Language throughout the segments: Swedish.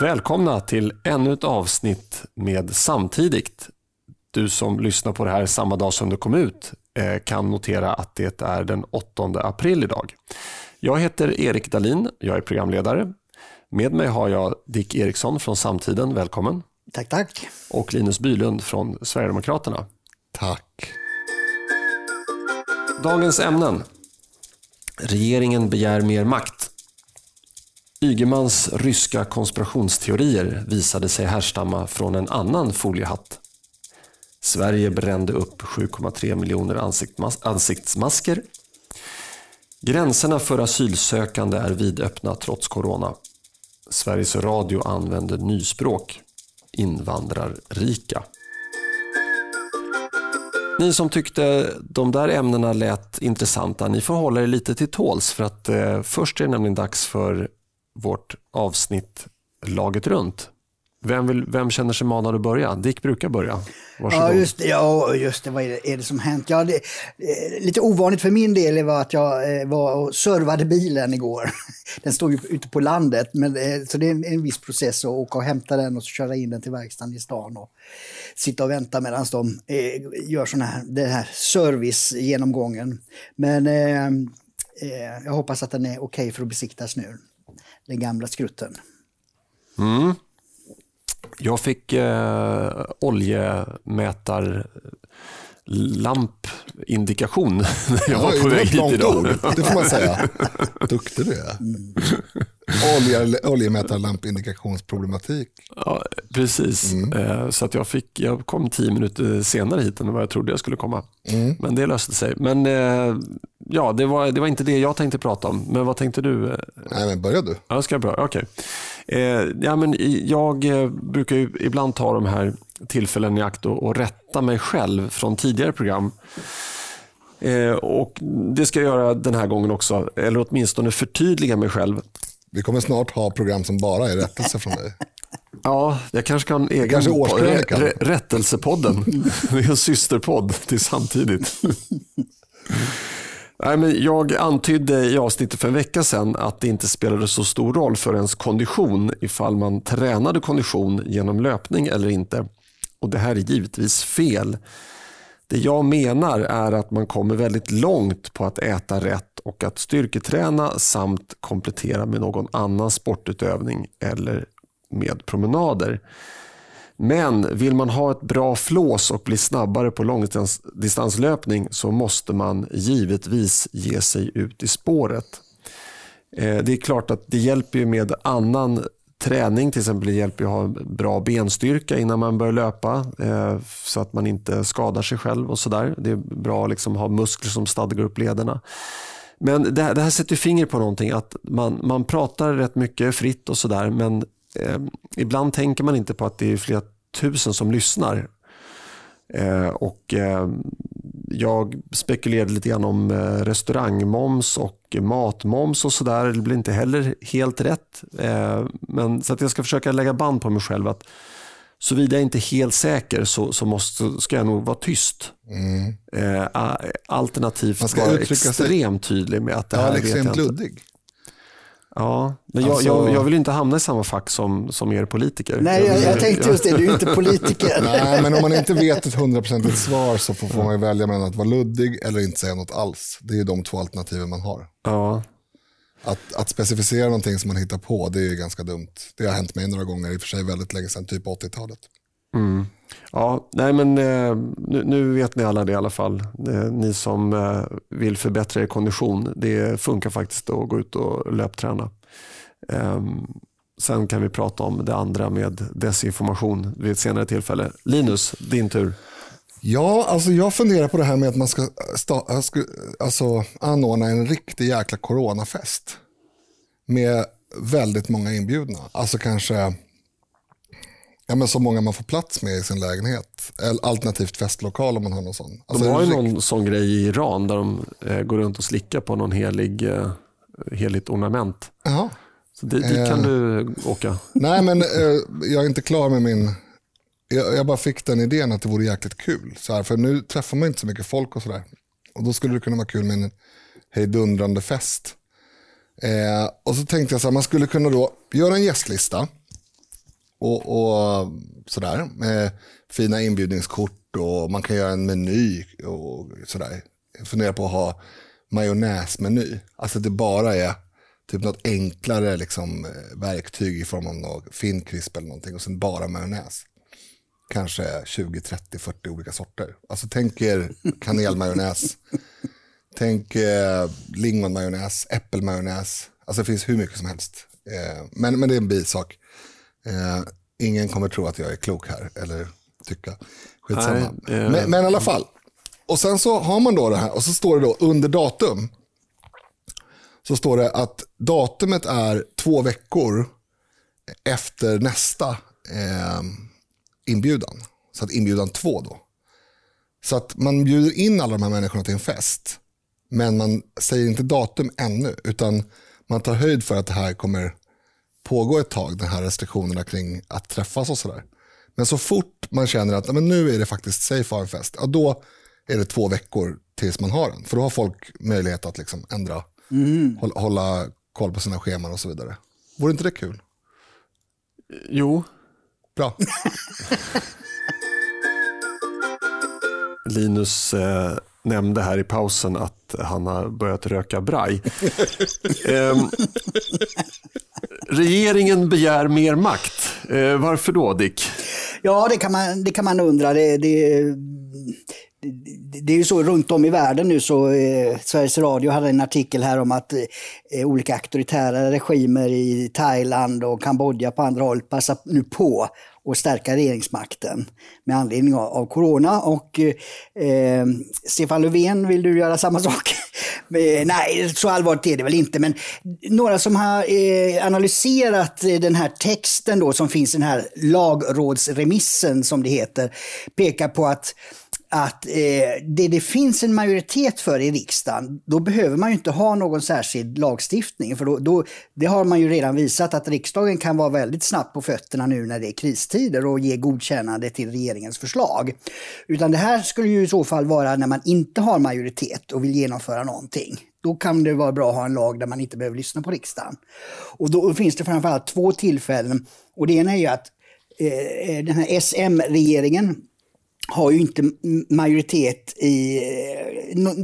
Välkomna till ännu ett avsnitt med Samtidigt. Du som lyssnar på det här samma dag som det kom ut eh, kan notera att det är den 8 april idag. Jag heter Erik Dalin, jag är programledare. Med mig har jag Dick Eriksson från Samtiden, välkommen. Tack, tack. Och Linus Bylund från Sverigedemokraterna. Tack. Dagens ämnen. Regeringen begär mer makt. Ygemans ryska konspirationsteorier visade sig härstamma från en annan foliehatt. Sverige brände upp 7,3 miljoner ansiktsmasker. Gränserna för asylsökande är vidöppna trots corona. Sveriges Radio använder nyspråk. Invandrarrika. Ni som tyckte de där ämnena lät intressanta, ni får hålla er lite till tåls för att eh, först är det nämligen dags för vårt avsnitt Laget runt. Vem, vill, vem känner sig manad att börja? Dick brukar börja. Varsågod. Ja, just det. Ja, just det. Vad är det, är det som hänt? Ja, det, eh, lite ovanligt för min del var att jag eh, var och servade bilen igår. Den stod ju ute på landet, men, eh, så det är en, en viss process att åka och hämta den och så köra in den till verkstaden i stan och sitta och vänta medan de eh, gör sån här, den här servicegenomgången. Men eh, eh, jag hoppas att den är okej okay för att besiktas nu, den gamla skrutten. Mm. Jag fick eh, oljemätarlampindikation när jag var på väg hit idag. Ord. Det får man säga. Duktig du är. Mm. Olje, oljemätarlampindikationsproblematik. Ja, precis. Mm. Eh, så att jag, fick, jag kom tio minuter senare hit än vad jag trodde jag skulle komma. Mm. Men det löste sig. Men eh, ja, det var, det var inte det jag tänkte prata om. Men vad tänkte du? Nej, men börja du. Ja, ska jag börja? Okej. Okay. Eh, ja, men jag brukar ibland ta de här tillfällen i akt och, och rätta mig själv från tidigare program. och Det ska jag göra den här gången också, eller åtminstone förtydliga mig själv. Vi kommer snart ha program som bara är rättelse från dig. Ja, jag kanske kan egen kanske rä, Rättelsepodden. Det är en systerpodd till samtidigt. Nej, men jag antydde i avsnittet för en vecka sedan att det inte spelade så stor roll för ens kondition ifall man tränade kondition genom löpning eller inte. Och Det här är givetvis fel. Det jag menar är att man kommer väldigt långt på att äta rätt och att styrketräna samt komplettera med någon annan sportutövning eller med promenader. Men vill man ha ett bra flås och bli snabbare på långdistanslöpning så måste man givetvis ge sig ut i spåret. Eh, det är klart att det hjälper med annan träning till exempel hjälper att ha bra benstyrka innan man börjar löpa eh, så att man inte skadar sig själv och sådär. Det är bra att liksom ha muskler som stadgar upp lederna. Men det här, det här sätter finger på någonting att man, man pratar rätt mycket fritt och sådär men eh, ibland tänker man inte på att det är flera tusen som lyssnar. Eh, och eh, jag spekulerade lite grann om eh, restaurangmoms och matmoms och sådär. Det blir inte heller helt rätt. Eh, men, så att jag ska försöka lägga band på mig själv att såvida jag inte är helt säker så, så måste, ska jag nog vara tyst. Mm. Eh, alternativt vara extremt sig... tydlig med att det här ja, vet jag inte. Luddig. Ja, men jag, alltså... jag, jag, vill inte hamna i samma fack som, som er politiker. Nej, jag, jag tänkte just det, du är inte politiker. Nej, men om man inte vet ett hundraprocentigt svar så får, får man ju välja mellan att vara luddig eller inte säga något alls. Det är de två alternativen man har. Ja. Att, att specificera någonting som man hittar på, det är ganska dumt. Det har hänt mig några gånger, i och för sig väldigt länge sedan, typ 80-talet. Mm. Ja, nej men eh, nu, nu, vet ni alla det i alla fall. Ni som eh, vill förbättra er kondition. Det funkar faktiskt att gå ut och löpträna. Ehm, sen kan vi prata om det andra med desinformation vid ett senare tillfälle. Linus, din tur. Ja, alltså jag funderar på det här med att man ska, alltså, anordna en riktig jäkla coronafest. Med väldigt många inbjudna. Alltså kanske Ja, men så många man får plats med i sin lägenhet. Alternativt festlokal om man har någon sån. Alltså, de har ju någon sån grej i Iran där de eh, går runt och slickar på någon helig, eh, heligt ornament. Jaha. Så dit, dit kan eh, du åka. Nej, men eh, jag är inte klar med min... Jag, jag, bara fick den idén att det vore jäkligt kul. Så här, för nu träffar man inte så mycket folk och sådär. Och då skulle det kunna vara kul med en hejdundrande fest. Eh, och så tänkte jag så här, man skulle kunna då göra en gästlista och, och sådär. Med fina inbjudningskort och man kan göra en meny och sådär. Jag funderar på att ha majonnäsmeny. Alltså det bara är typ något enklare liksom, verktyg i form av något finkrisp eller någonting och sen bara majonnäs. Kanske 20, 30, 40 olika sorter. Alltså tänk er kanelmajonnäs. tänk eh, lingonmajonnäs, äppelmajonnäs. Alltså det finns hur mycket som helst. Eh, men, men det är en bisak. Eh, ingen kommer tro att jag är klok här eller tycka. Skitsamma. Nej, eh. men, men i alla fall. Och sen så har man då det här och så står det då under datum. Så står det att datumet är två veckor efter nästa eh, inbjudan. Så att inbjudan två då. Så att man bjuder in alla de här människorna till en fest. Men man säger inte datum ännu. Utan man tar höjd för att det här kommer pågå ett tag. De här restriktionerna kring att träffas och sådär. Men så fort man känner att men nu är det faktiskt safe att ha en fest. Ja, då är det två veckor tills man har den. För då har folk möjlighet att liksom ändra, mm. hålla, hålla koll på sina scheman och så vidare. Vore inte det kul? Jo. Bra. Linus eh, nämnde här i pausen att han har börjat röka braj. eh, regeringen begär mer makt. Eh, varför då, Dick? Ja, det kan man, det kan man undra. Det, det, det är ju så runt om i världen nu så eh, Sveriges Radio hade en artikel här om att eh, olika auktoritära regimer i Thailand och Kambodja på andra håll passar nu på att stärka regeringsmakten med anledning av, av corona. Och eh, Stefan Löfven, vill du göra samma sak? Nej, så allvarligt är det väl inte, men några som har eh, analyserat eh, den här texten då som finns i den här lagrådsremissen som det heter, pekar på att att eh, det det finns en majoritet för i riksdagen, då behöver man ju inte ha någon särskild lagstiftning. För då, då, det har man ju redan visat att riksdagen kan vara väldigt snabbt på fötterna nu när det är kristider och ge godkännande till regeringens förslag. Utan det här skulle ju i så fall vara när man inte har majoritet och vill genomföra någonting. Då kan det vara bra att ha en lag där man inte behöver lyssna på riksdagen. Och då finns det framförallt två tillfällen. Och det ena är ju att eh, eh den här SM-regeringen har ju inte majoritet i...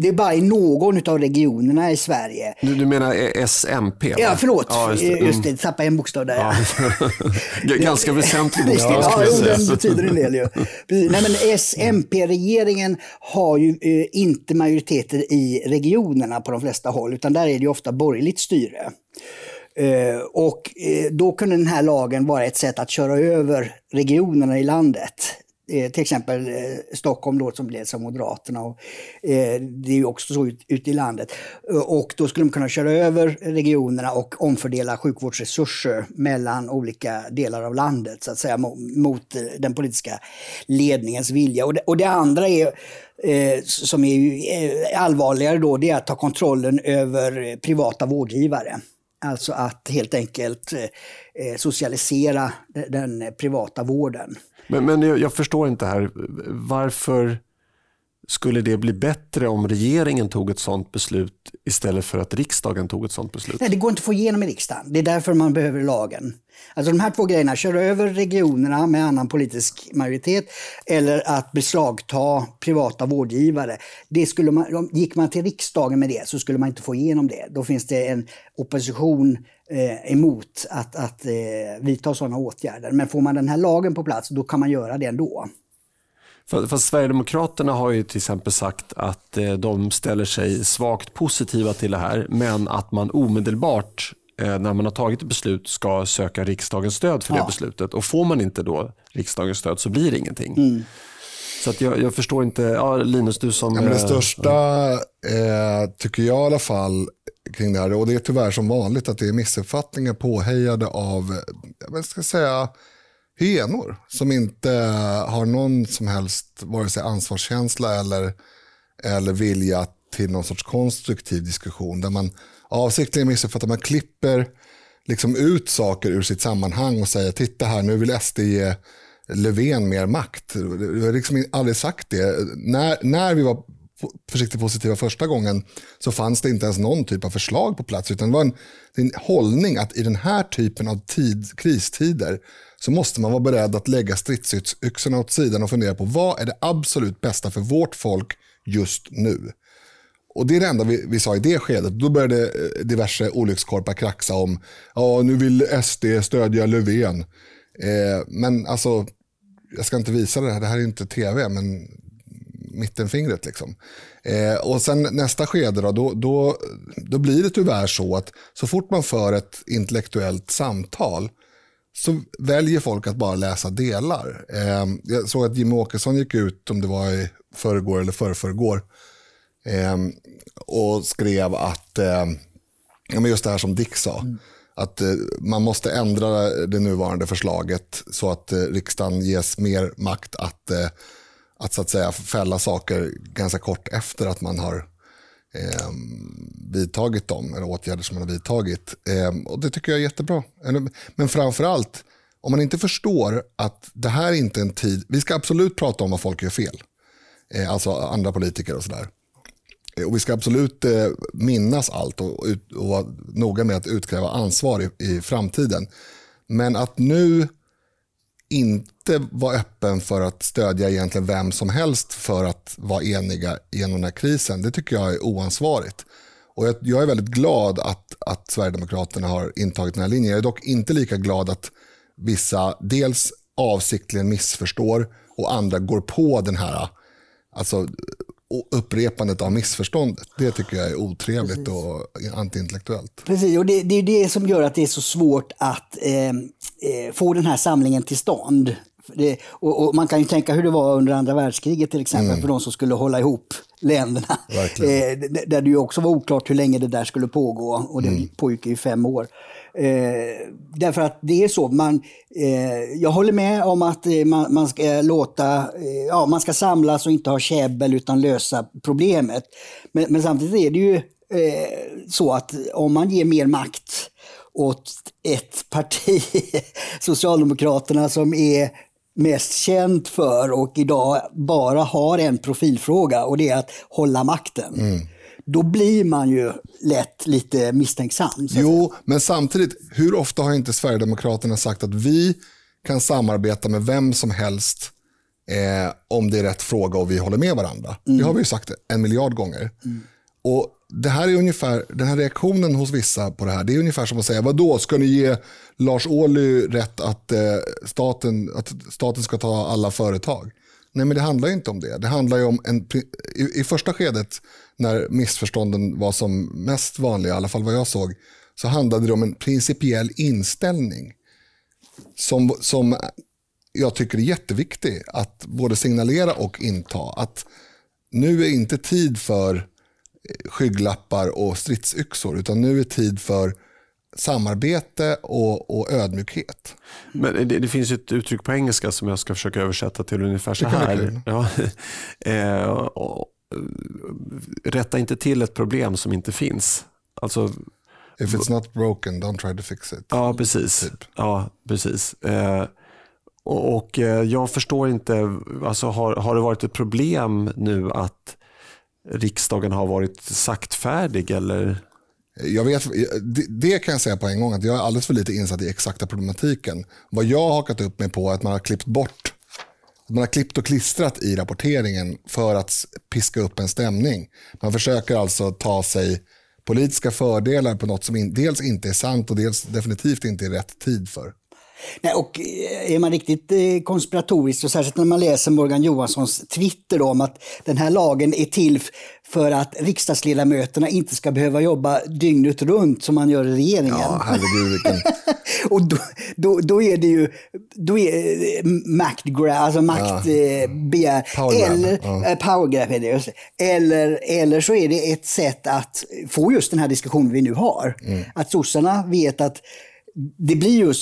Det är bara i någon av regionerna i Sverige. Du, du menar SMP? Va? Ja, förlåt. Ja, just, det. just det, tappade en bokstav där. Ja. Ganska väsentlig bokstav. Ja, ja den betyder en del ju. Nej, men SMP-regeringen har ju eh, inte majoriteter i regionerna på de flesta håll, utan där är det ju ofta borgerligt styre. Och då kunde den här lagen vara ett sätt att köra över regionerna i landet. Eh, till exempel eh, Stockholm då som leds av Moderaterna. Och, eh, det är ju också så ute ut i landet. Eh, och då skulle de kunna köra över regionerna och omfördela sjukvårdsresurser mellan olika delar av landet så att säga mot, eh, den politiska ledningens vilja. Och det, och det andra är eh, som är eh, allvarligare då, det är att ta kontrollen över privata vårdgivare. Alltså att helt enkelt eh, eh socialisera den privata vården. Men, men jag, jag förstår inte här, varför skulle det bli bättre om regeringen tog ett sådant beslut istället för att riksdagen tog ett sådant beslut? Nej, det går inte att få igenom i riksdagen. Det är därför man behöver lagen. Alltså de här två grejerna, köra över regionerna med annan politisk majoritet eller att beslagta privata vårdgivare. Det skulle man, gick man till riksdagen med det så skulle man inte få igenom det. Då finns det en opposition eh, emot att, att eh, vidta sådana åtgärder. Men får man den här lagen på plats, då kan man göra det ändå. För, för Sverigedemokraterna har ju till exempel sagt att eh, de ställer sig svagt positiva till det här, men att man omedelbart eh, när man har tagit ett beslut ska söka riksdagens stöd för ja. det beslutet. Och får man inte då riksdagens stöd så blir det ingenting. Mm. Så att jag, jag, förstår inte, ja, Linus du som... Ja, men det största eh, tycker jag i alla fall kring det här, och det är tyvärr som vanligt att det är missuppfattningar påhejade av, jag ska säga, hyenor som inte har någon som helst vare sig ansvarskänsla eller, eller vilja till någon sorts konstruktiv diskussion där man avsiktligen missuppfattar, man klipper liksom ut saker ur sitt sammanhang och säger titta här nu vill SD ge Löfven mer makt. Vi har liksom aldrig sagt det. När, när vi var försiktigt positiva första gången så fanns det inte ens någon typ av förslag på plats. Utan det var en, en hållning att i den här typen av tid, kristider så måste man vara beredd att lägga stridsyxorna åt sidan och fundera på vad är det absolut bästa för vårt folk just nu. Och Det är det enda vi, vi sa i det skedet. Då började eh, diverse olyckskorpar kraxa om ja nu vill SD stödja Löfven. Eh, men alltså, jag ska inte visa det här, det här är inte tv, men mittenfingret. Liksom. Eh, och sen nästa skede då, då, då, då blir det tyvärr så att så fort man för ett intellektuellt samtal så väljer folk att bara läsa delar. Eh, jag såg att Jimmie Åkesson gick ut, om det var i förrgår eller förrförrgår, eh, och skrev att, eh, just det här som Dick sa, mm. att eh, man måste ändra det nuvarande förslaget så att eh, riksdagen ges mer makt att eh, att så att säga fälla saker ganska kort efter att man har eh, vidtagit dem, eller åtgärder som man har vidtagit. Eh, och Det tycker jag är jättebra. Men framför allt, om man inte förstår att det här är inte en tid, vi ska absolut prata om vad folk gör fel, eh, alltså andra politiker och sådär. Eh, och vi ska absolut eh, minnas allt och, och, vara noga med att utkräva ansvar i, i framtiden. Men att nu inte vara öppen för att stödja egentligen vem som helst för att vara eniga genom den här krisen, det tycker jag är oansvarigt. Och jag, jag är väldigt glad att, att Sverigedemokraterna har intagit den här linjen. Jag är dock inte lika glad att vissa dels avsiktligen missförstår och andra går på den här alltså, upprepandet av missförståndet. Det tycker jag är otrevligt Precis. och antiintellektuellt. Precis, och det, det är det som gör att det är så svårt att eh, eh, få den här samlingen till stånd. Det, och, och, man kan ju tänka hur det var under andra världskriget till exempel, mm. för de som skulle hålla ihop länderna. Eh, där det ju också var oklart hur länge det där skulle pågå och det mm. pågick i fem år. Eh, därför att det är så, man, eh, jag håller med om att eh, man, man, ska låta, eh, ja man ska samlas och inte ha käbbel utan lösa problemet. Men, men samtidigt är det ju eh, så att om man ger mer makt åt ett parti, Socialdemokraterna, som är mest känt för och idag bara har en profilfråga och det är att hålla makten. Mm. Då blir man ju lätt lite misstänksam. Jo, men samtidigt, hur ofta har inte Sverigedemokraterna sagt att vi kan samarbeta med vem som helst eh, om det är rätt fråga och vi håller med varandra. Mm. Det har vi ju sagt en miljard gånger. Mm. Och det här är ungefär, den här reaktionen hos vissa på det här, det är ungefär som att säga, vad då ska ni ge Lars Ohly rätt att, eh, staten, att staten ska ta alla företag? Nej, men det handlar ju inte om det. Det handlar om en, i, i första skedet, när missförstånden var som mest vanliga, i alla fall vad jag såg, så handlade det om en principiell inställning som, som jag tycker är jätteviktig att både signalera och inta. Att nu är inte tid för eh, skygglappar och stridsyxor, utan nu är tid för samarbete och, och ödmjukhet. Men det, det, finns ett uttryck på engelska som jag ska försöka översätta till ungefär så här. Ja, eh, och, rätta inte till ett problem som inte finns. Alltså, If it's not broken, don't try to fix it. Ja, precis. Typ. Ja, precis. Eh, och, och, eh, jag förstår inte, alltså, har, har det varit ett problem nu att riksdagen har varit saktfärdig? Eller? Jag vet, det kan jag säga på en gång, att jag är alldeles för lite insatt i exakta problematiken. Vad jag har hakat upp mig på är att man har klippt bort man har klippt och klistrat i rapporteringen för att piska upp en stämning. Man försöker alltså ta sig politiska fördelar på något som in, dels inte är sant och dels definitivt inte är rätt tid för. Nej, och eh, är man riktigt eh, konspiratorisk, och särskilt när man läser Morgan Johanssons Twitter om att den här lagen är till för att riksdagsledamöterna inte ska behöva jobba dygnet runt som man gör i regeringen. Ja, herregud vilken... och då, då, då, är det ju då är eh, maktgrab, alltså maktbegär. Ja. Power eller, ja. power är det, Eller, eller så är det ett sätt att få just den här diskussionen vi nu har. Mm. Att sossarna vet att det blir ju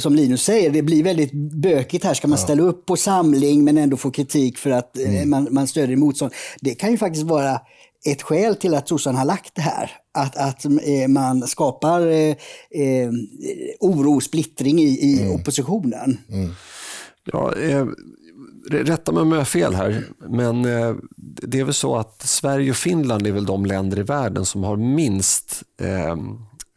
som Linus säger, det blir väldigt bökigt här. Ska man ställa upp på samling men ändå få kritik för att eh, mm. man, man stödjer motstånd. Det kan ju faktiskt vara ett skäl till att sossarna har lagt det här. Att, att eh, man skapar eh, eh, oro och splittring i, i mm. oppositionen. Mm. Ja, eh, rätta mig om jag har fel här, men eh, det är väl så att Sverige och Finland är väl de länder i världen som har minst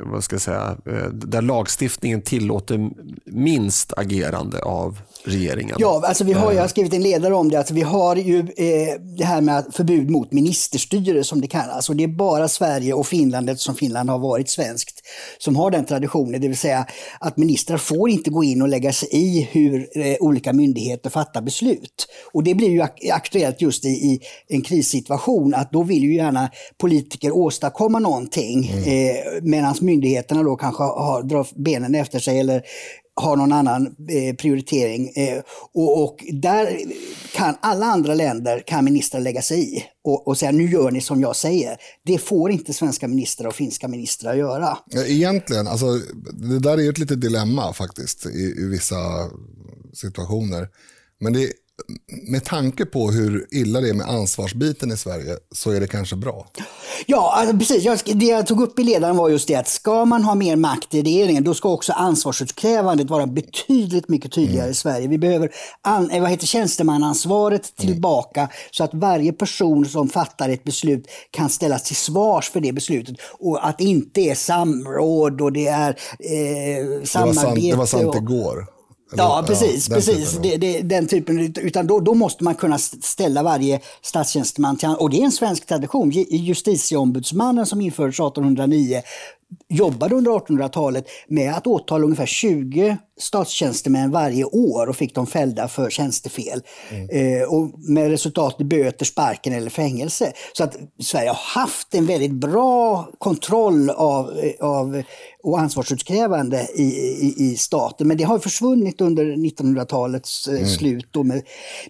vad ska jag säga, eh, där lagstiftningen tillåter minst agerande av regeringen. Ja, alltså vi har, jag har skrivit en ledare om det. Alltså vi har ju eh, det här med förbud mot ministerstyre som det kallas. Och det är bara Sverige och Finland, eftersom Finland har varit svenskt, som har den traditionen. Det vill säga att ministrar får inte gå in och lägga sig i hur eh, olika myndigheter fattar beslut. Och det blir ju ak aktuellt just i, i, en krissituation att då vill ju gärna politiker åstadkomma någonting mm. eh, medan myndigheterna då kanske har, drar benen efter sig eller har någon annan eh, prioritering. Eh, och, och, där kan alla andra länder, kan ministrar lägga sig i och, och säga nu gör ni som jag säger. Det får inte svenska ministrar och finska ministrar göra. Egentligen, alltså, det där är ju ett litet dilemma faktiskt i, i vissa situationer. Men det, med tanke på hur illa det är med ansvarsbiten i Sverige så är det kanske bra. Ja, alltså, precis. Jag, det jag tog upp i ledaren var just det att ska man ha mer makt i regeringen då ska också ansvarsutkrävandet vara betydligt mycket tydligare mm. i Sverige. Vi behöver an, eh, vad heter, tjänstemannaansvaret mm. tillbaka mm. så att varje person som fattar ett beslut kan ställas till svars för det beslutet och att det inte är samråd och det är eh, samarbete. Det var sant, det var sant igår. Ja, precis. Ja, den precis. Typen det, det, den typen, utan då, då måste man kunna ställa varje statstjänsteman till Och det är en svensk tradition. Justitieombudsmannen som infördes 1809 jobbade under 1800-talet med att åtala ungefär 20 statstjänstemän varje år och fick dem fällda för tjänstefel. Mm. Eh, och med resultat i böter, sparken eller fängelse. Så att Sverige har haft en väldigt bra kontroll av, av och ansvarsutkrävande i, i, i staten. Men det har försvunnit under 1900-talets eh, mm. slut. Då med,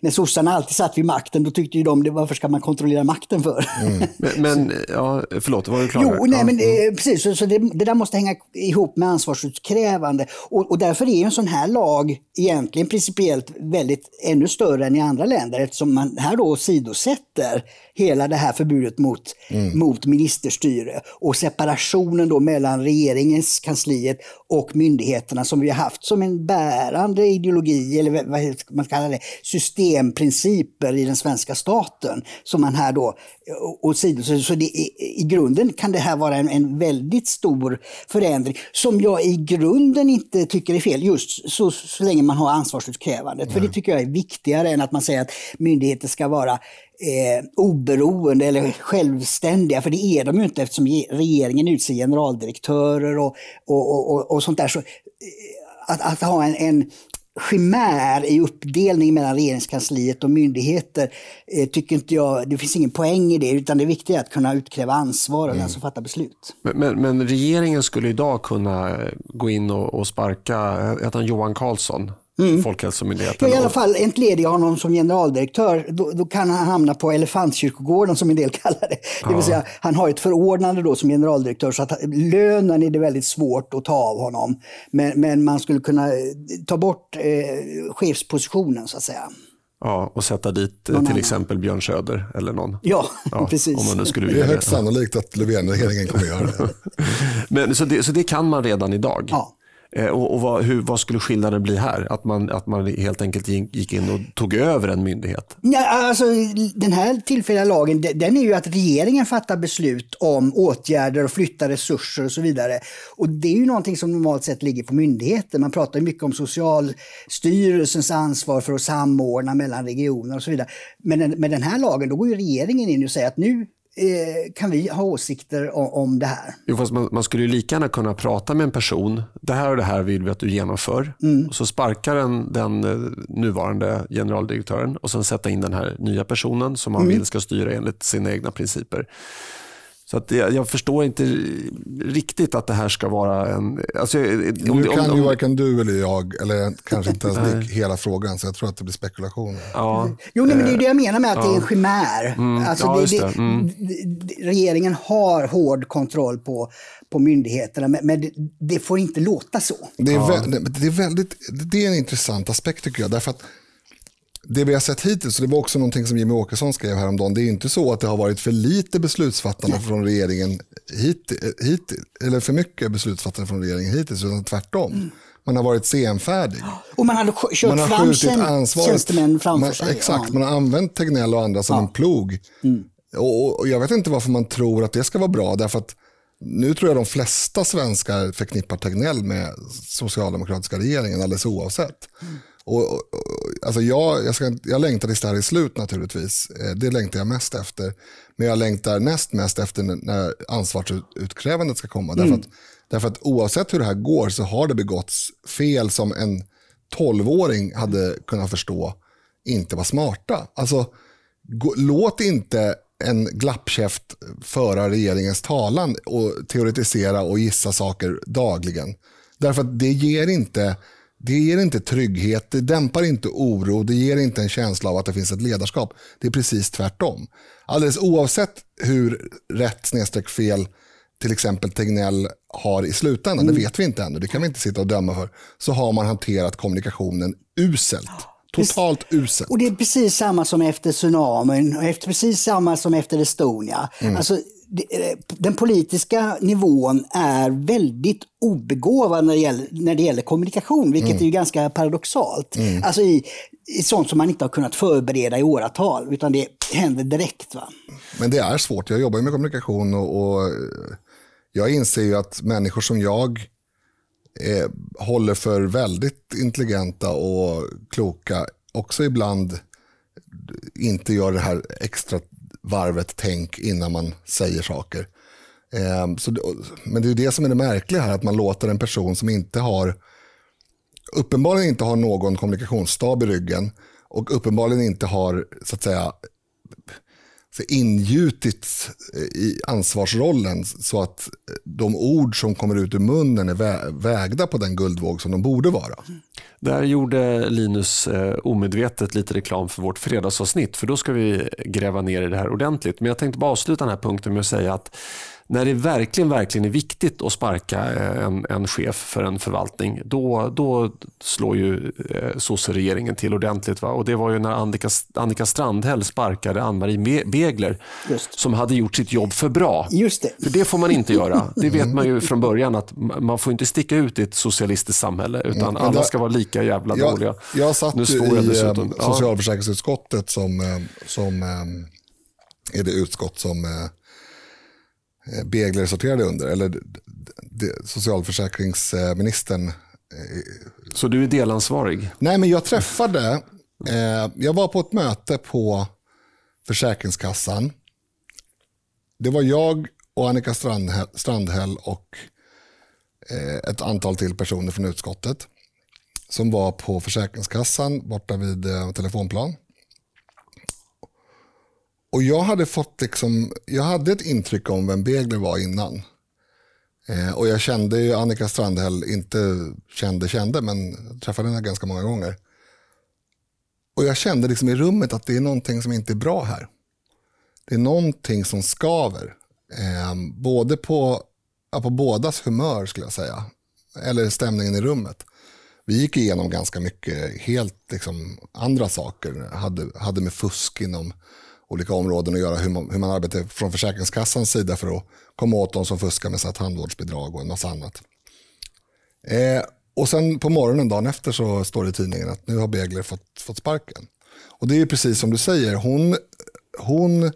när sossarna alltid satt vid makten, då tyckte ju de, varför ska man kontrollera makten för? Mm. men, men, ja, förlåt, var du klar? Jo, nej, men, eh, precis. Så, så det, det, där måste hänga ihop med ansvarsutkrävande. Och, och därför är en sån här lag egentligen principiellt väldigt ännu större än i andra länder eftersom man här då sidosätter hela det här förbudet mot, mm. mot ministerstyre och separationen då mellan regeringens kansliet och myndigheterna som vi har haft som en bärande ideologi, eller vad man kallar det, systemprinciper i den svenska staten som man här då åsidosätter. Så det, i, i grunden kan det här vara en, en väldigt stor förändring som jag i grunden inte tycker är fel, just så, så länge man har ansvarsutkrävandet. Mm. För det tycker jag är viktigare än att man säger att myndigheter ska vara eh, oberoende eller självständiga, för det är de ju inte eftersom regeringen utser generaldirektörer och, och, och, och sånt där. Så, eh, att, att ha en, en skimär i uppdelning mellan regeringskansliet och myndigheter eh, tycker inte jag, det finns ingen poäng i det, utan det viktiga är att kunna utkräva ansvar av mm. den som fattar beslut. Men, men, men, regeringen skulle idag kunna gå in och, och sparka, heter han Johan Carlsson? Mm. Folkhälsomyndigheten. Ja, I alla fall entlediga honom som generaldirektör. Då, då, kan han hamna på Elefantkyrkogården som en del kallar det. Det vill ja. säga, han har ett förordnande då som generaldirektör så att lönen är det väldigt svårt att ta av honom. Men, men man skulle kunna eh, ta bort eh, chefspositionen så att säga. Ja, och sätta dit eh, någon till annan. exempel Björn Söder eller någon. Ja, ja precis. Om man nu skulle det är högst sannolikt att Löfven-regeringen kommer göra det. Men, så, det, så det kan man redan idag? Ja. Eh, och, och vad, hur, vad, skulle skillnaden bli här? Att man, att man helt enkelt gick in och tog över en myndighet? Ja, alltså, den här tillfälliga lagen den är ju att regeringen fattar beslut om åtgärder och flyttar resurser och så vidare. Och Det är ju någonting som normalt sett ligger på myndigheter. Man pratar mycket om Socialstyrelsens ansvar för att samordna mellan regioner och så vidare. Men med den här lagen då går ju regeringen in och säger att nu kan vi ha åsikter om, om det här. Jo, fast man, man, skulle ju lika gärna kunna prata med en person. Det här och det här vill vi att du genomför. Mm. Och så sparkar den, den eh, nuvarande generaldirektören och sen sätta in den här nya personen som man mm. vill ska styra enligt sina egna principer. Så att jag, jag, förstår inte riktigt att det här ska vara en... Alltså, om, nu kan om, ju varken du eller jag, eller kanske inte ens Dick, hela frågan, så jag tror att det blir spekulationer. Ja. Jo, nej, men det är det jag menar med att ja. det är en chimär. Mm. Alltså, ja, det, det. Mm. Regeringen har hård kontroll på, på myndigheterna, men, men det, det, får inte låta så. Det är, ja. väldigt, det, är väldigt, det är en intressant aspekt tycker jag, därför att det vi har sett hittills, och det var också någonting som Jimmy Åkesson skrev häromdagen, det är inte så att det har varit för lite beslutsfattande från regeringen hit, hit, eller för mycket beslutsfattande från regeringen hittills, utan tvärtom. Mm. Man har varit senfärdig. Och man hade kört man har fram tjänstemän framför man, sig. Exakt, ja. man har använt Tegnell och andra som ja. en plog. Mm. Och, och, jag vet inte varför man tror att det ska vara bra, därför att nu tror jag de flesta svenskar förknippar Tegnell med socialdemokratiska regeringen alldeles oavsett. Mm. Och, och, alltså jag, jag, ska, jag längtar tills det här är slut naturligtvis. Eh, det längtar jag mest efter. Men jag längtar näst mest efter när ansvarsutkrävandet ska komma. Mm. Därför, att, därför att oavsett hur det här går så har det begåtts fel som en tolvåring hade kunnat förstå inte var smarta. Alltså, gå, låt inte en glappkäft föra regeringens talan och teoretisera och gissa saker dagligen. Därför att det ger inte det ger inte trygghet, det dämpar inte oro, det ger inte en känsla av att det finns ett ledarskap. Det är precis tvärtom. Alldeles oavsett hur rätt snedstreck fel till exempel Tegnell har i slutändan, mm. det vet vi inte ännu, det kan vi inte sitta och döma för, så har man hanterat kommunikationen uselt. Totalt uselt. Och det är precis samma som efter tsunamin och efter, precis samma som efter Estonia. Mm. Alltså, den politiska nivån är väldigt obegåvad när det gäller, när det gäller kommunikation, vilket mm. är ju ganska paradoxalt. Mm. Alltså i, i sånt som man inte har kunnat förbereda i åratal, utan det händer direkt. Va? Men det är svårt. Jag jobbar med kommunikation och, och jag inser ju att människor som jag eh, håller för väldigt intelligenta och kloka också ibland inte gör det här extra varvet tänk innan man säger saker. Eh, så, men det är det som är det märkliga här, att man låter en person som inte har uppenbarligen inte har någon kommunikationsstab i ryggen och uppenbarligen inte har så att säga ingjutits eh, i ansvarsrollen så att eh, de ord som kommer ut ur munnen är vägda på den guldvåg som de borde vara. Där gjorde Linus eh, omedvetet lite reklam för vårt fredagsavsnitt för då ska vi gräva ner i det här ordentligt. Men jag tänkte bara avsluta den här punkten med att säga att när det verkligen, verkligen är viktigt att sparka eh, en, en chef för en förvaltning, då, då slår ju eh, sosse-regeringen till ordentligt. Va? Och det var ju när Annika, Annika Strandhäll sparkade Ann-Marie Begler Just. som hade gjort sitt jobb för bra. Just det. För det får man inte göra. Det vet man ju från början att man får inte sticka ut i ett socialistiskt samhälle utan mm, alla ska vara lika jävla jag, dåliga. Jag satt nu i dessutom. Eh, socialförsäkringsutskottet som, som är det utskott som Begler sorterade under, eller socialförsäkringsministern. Eh, Så du är delansvarig? Nej, men jag träffade, eh, jag var på ett möte på Försäkringskassan. Det var jag och Annika Strandhäll och ett antal till personer från utskottet som var på Försäkringskassan borta vid telefonplan. Och jag hade fått liksom, jag hade ett intryck om vem Begler var innan. Eh, och jag kände ju Annika Strandhäll, inte kände kände, men träffade henne ganska många gånger. Och jag kände liksom i rummet att det är någonting som inte är bra här. Det är någonting som skaver. Eh, både på, ja, på bådas humör skulle jag säga. Eller stämningen i rummet. Vi gick igenom ganska mycket helt liksom, andra saker. Hade, hade med fusk inom olika områden att göra, hur man, hur man arbetar från Försäkringskassans sida för att komma åt de som fuskar med så tandvårdsbidrag och en massa annat. Eh, och sen på morgonen dagen efter så står det i tidningen att nu har Begler fått, fått sparken. Och det är precis som du säger, hon, hon,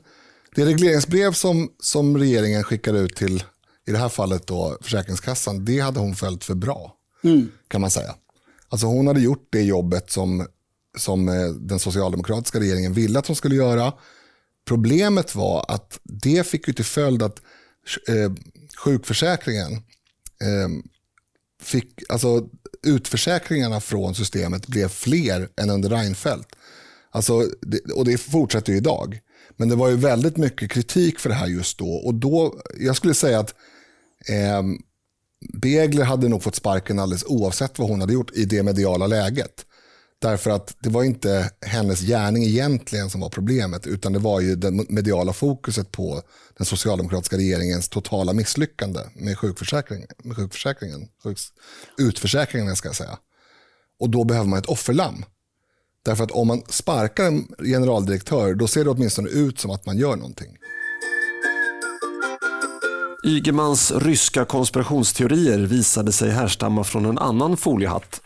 det regleringsbrev som, som regeringen skickar ut till, i det här fallet då Försäkringskassan, det hade hon följt för bra. Mm. Kan man säga. Alltså hon hade gjort det jobbet som, som eh, den socialdemokratiska regeringen ville att hon skulle göra. Problemet var att det fick ju till följd att eh, sjukförsäkringen eh, fick, alltså utförsäkringarna från systemet blev fler än under Reinfeldt. Alltså, det, och det fortsätter ju idag. Men det var ju väldigt mycket kritik för det här just då. Och då, jag skulle säga att eh, Begler hade nog fått sparken alldeles oavsett vad hon hade gjort i det mediala läget. Därför att det var inte hennes gärning egentligen som var problemet, utan det var ju det mediala fokuset på den socialdemokratiska regeringens totala misslyckande med, sjukförsäkringen, med sjukförsäkringen, sjuks, utförsäkringen ska jag säga. Och då behöver man ett offerlamm. Därför att om man sparkar en generaldirektör, då ser det åtminstone ut som att man gör någonting. Ygemans ryska konspirationsteorier visade sig härstamma från en annan foliehatt.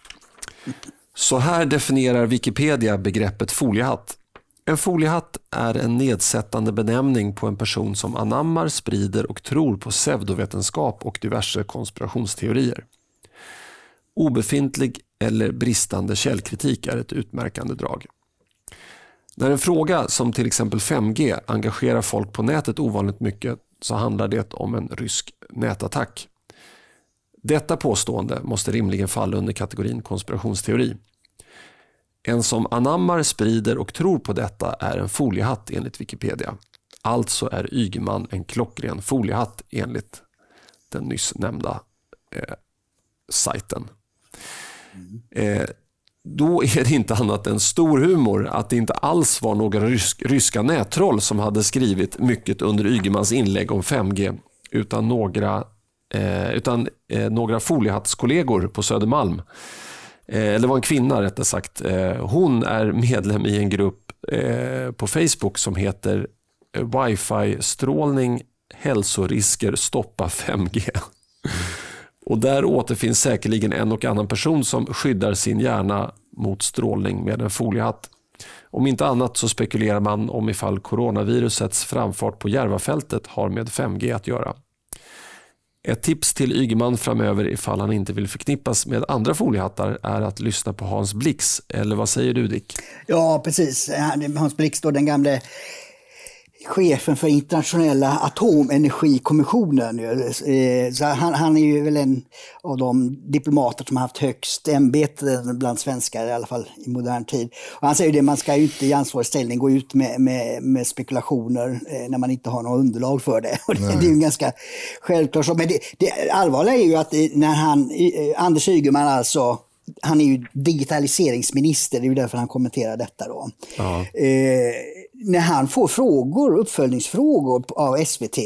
Så här definierar Wikipedia begreppet foliehatt. En foliehatt är en nedsättande benämning på en person som anammar, sprider och tror på pseudovetenskap och diverse konspirationsteorier. Obefintlig eller bristande källkritik är ett utmärkande drag. När en fråga som till exempel 5G engagerar folk på nätet ovanligt mycket så handlar det om en rysk nätattack. Detta påstående måste rimligen falla under kategorin konspirationsteori. En som anammar, sprider och tror på detta är en foliehatt enligt Wikipedia. Alltså är Ygeman en klockren foliehatt enligt den nyss nämnda eh, sajten. Eh, då är det inte annat än stor humor att det inte alls var några rysk, ryska nättroll som hade skrivit mycket under Ygemans inlägg om 5G utan några, eh, utan, eh, några foliehattskollegor på Södermalm. Eh, eller var en kvinna rättare sagt. Eh, hon är medlem i en grupp eh, på Facebook som heter eh, Wifi-strålning, hälsorisker, stoppa 5G. Och där återfinns säkerligen en och annan person som skyddar sin hjärna mot strålning med en foliehatt. Om inte annat så spekulerar man om ifall coronavirusets framfart på Järvafältet har med 5G att göra. Ett tips till Ygeman framöver ifall han inte vill förknippas med andra foliehattar är att lyssna på Hans Blix. Eller vad säger du Dick? Ja, precis. Hans Blix, då, den gamle chefen för internationella atomenergikommissionen. Eh, så han, han, är ju väl en av de diplomater som har haft högst ämbete bland svenskar, i alla fall i modern tid. Och han säger det, man ska ju inte i ansvarig ställning gå ut med, med, med spekulationer eh, när man inte har något underlag för det. Och det, det är ju ganska självklart. Men det, det allvarliga är ju att när han, Anders Ygeman alltså han är ju digitaliseringsminister, det är ju därför han kommenterar detta. Då. Eh, när han får frågor, uppföljningsfrågor av SVT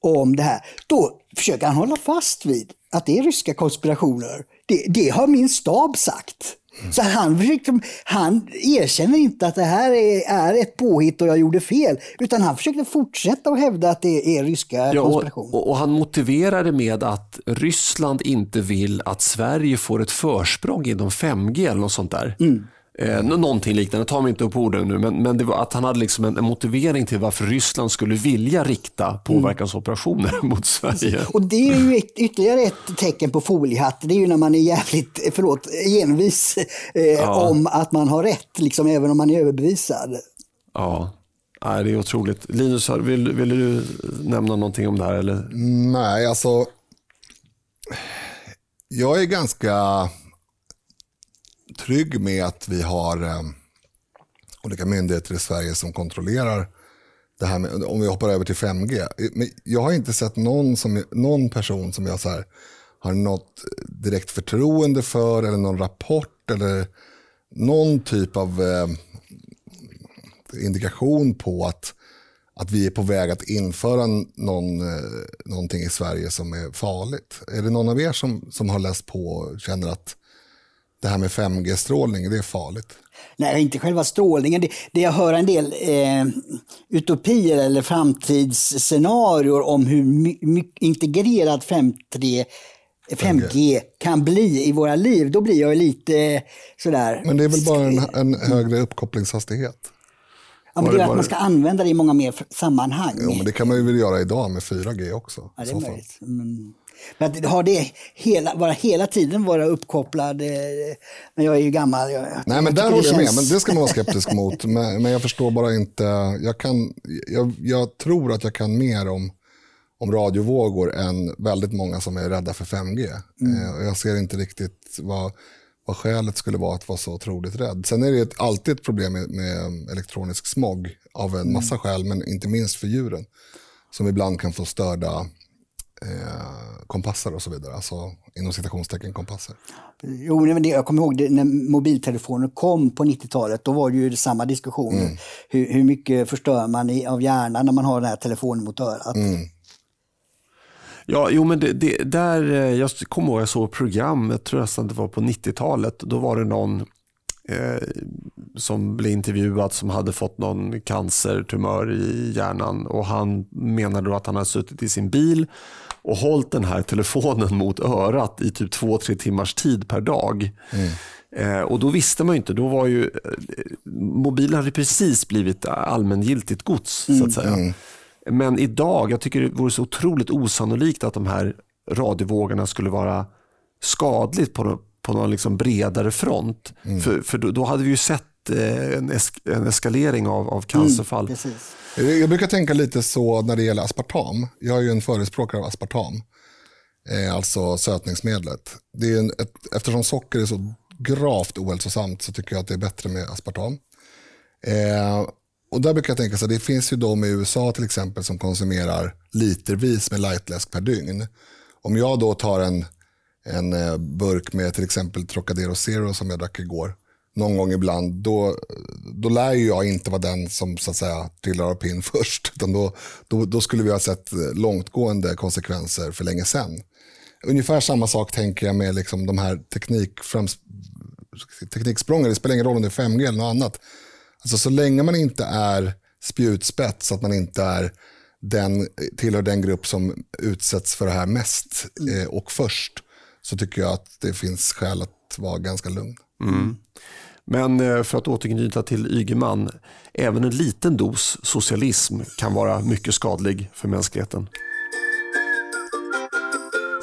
om det här, då försöker han hålla fast vid att det är ryska konspirationer. Det, det har min stab sagt. Så han, försökte, han erkänner inte att det här är, är ett påhitt och jag gjorde fel. Utan han försökte fortsätta att hävda att det är ryska ja, konspirationer. Och, och, han motiverar det med att Ryssland inte vill att Sverige får ett försprång inom 5G eller något sånt där. Mm. Eh, någonting liknande, tar mig inte upp orden nu, men, men det var att han hade liksom en, en motivering till varför Ryssland skulle vilja rikta påverkansoperationer mm. mot Sverige. Och det är ju ett, ytterligare ett tecken på foliehatt. Det är ju när man är jävligt, förlåt, envis eh, ja. om att man har rätt, liksom, även om man är överbevisad. Ja, Nej, det är otroligt. Linus, vill, vill du nämna någonting om det här? Eller? Nej, alltså. Jag är ganska trygg med att vi har eh, olika myndigheter i Sverige som kontrollerar det här med, om vi hoppar över till 5G. Men jag har inte sett någon, som, någon person som jag så här, har något direkt förtroende för eller någon rapport eller någon typ av eh, indikation på att, att vi är på väg att införa någon, eh, någonting i Sverige som är farligt. Är det någon av er som, som har läst på och känner att det här med 5G-strålning, det är farligt? Nej, inte själva strålningen. Det, det jag hör en del eh, utopier eller framtidsscenarier om hur integrerat 5G 5G kan bli i våra liv, då blir jag lite sådär... Men det är väl bara en, en högre uppkopplingshastighet? Ja, men det är att man ska använda det i många mer sammanhang. Jo, men det kan man ju väl göra idag med 4G också. Ja, det är möjligt. Men, men att ha det hela, bara hela tiden vara uppkopplad. Eh, men jag är ju gammal. Jag, Nej, men där håller jag med. Men det ska man vara skeptisk mot. Men, men jag förstår bara inte. Jag, kan, jag, jag tror att jag kan mer om, om radiovågor än väldigt många som är rädda för 5G. Mm. Eh, jag ser inte riktigt vad, vad skälet skulle vara att vara så otroligt rädd. Sen är det ett, alltid ett problem med, med elektronisk smog av en mm. massa skäl, men inte minst för djuren. Som ibland kan få störda eh, kompasser och så vidare. Alltså inom citationstecken kompasser. Jo, men det, jag kommer ihåg det, när mobiltelefoner kom på 90-talet. Då var det ju samma diskussion. Mm. Hur, hur, mycket förstör man i, av hjärnan när man har den här telefonen mot örat? Mm. Ja, jo men det, det, där, eh, jag kommer ihåg jag såg ett program, jag tror nästan det var på 90-talet. Då var det någon eh, som blev intervjuad som hade fått någon cancertumör i hjärnan och han menade då att han hade suttit i sin bil och hållit den här telefonen mot örat i typ två, tre timmars tid per dag. Mm. Eh, och då visste man ju inte, då var ju eh, mobilen hade precis blivit allmängiltigt gods. så att säga. Men idag, jag tycker det vore så otroligt osannolikt att de här radiovågorna skulle vara skadligt på, på någon liksom bredare front. För, för då, då hade vi ju sett eh, en, es en eskalering av, av cancerfall. Precis. Jag brukar tänka lite så när det gäller aspartam. Jag är ju en förespråkare av aspartam. Eh, alltså sötningsmedlet. Det är en, ett, eftersom socker är så gravt ohälsosamt så tycker jag att det är bättre med aspartam. Eh, och där brukar jag tänka så det finns ju de i USA till exempel som konsumerar litervis med lightläsk per dygn. Om jag då tar en, en eh, burk med till exempel Trocadero Zero som jag drack igår, någon gång ibland, då, då lär ju jag inte vara den som så att säga trillar av pinn först. Utan då, då, då skulle vi ha sett långtgående konsekvenser för länge sedan. Ungefär samma sak tänker jag med liksom de här teknikframs, tekniksprången. Det spelar ingen roll om det är 5G eller något annat. Alltså så länge man inte är spjutspets, att man inte är den, tillhör den grupp som utsätts för det här mest eh, och först, så tycker jag att det finns skäl att vara ganska lugn. Mm. Men eh, för att återknyta till Ygeman, även en liten dos socialism kan vara mycket skadlig för mänskligheten.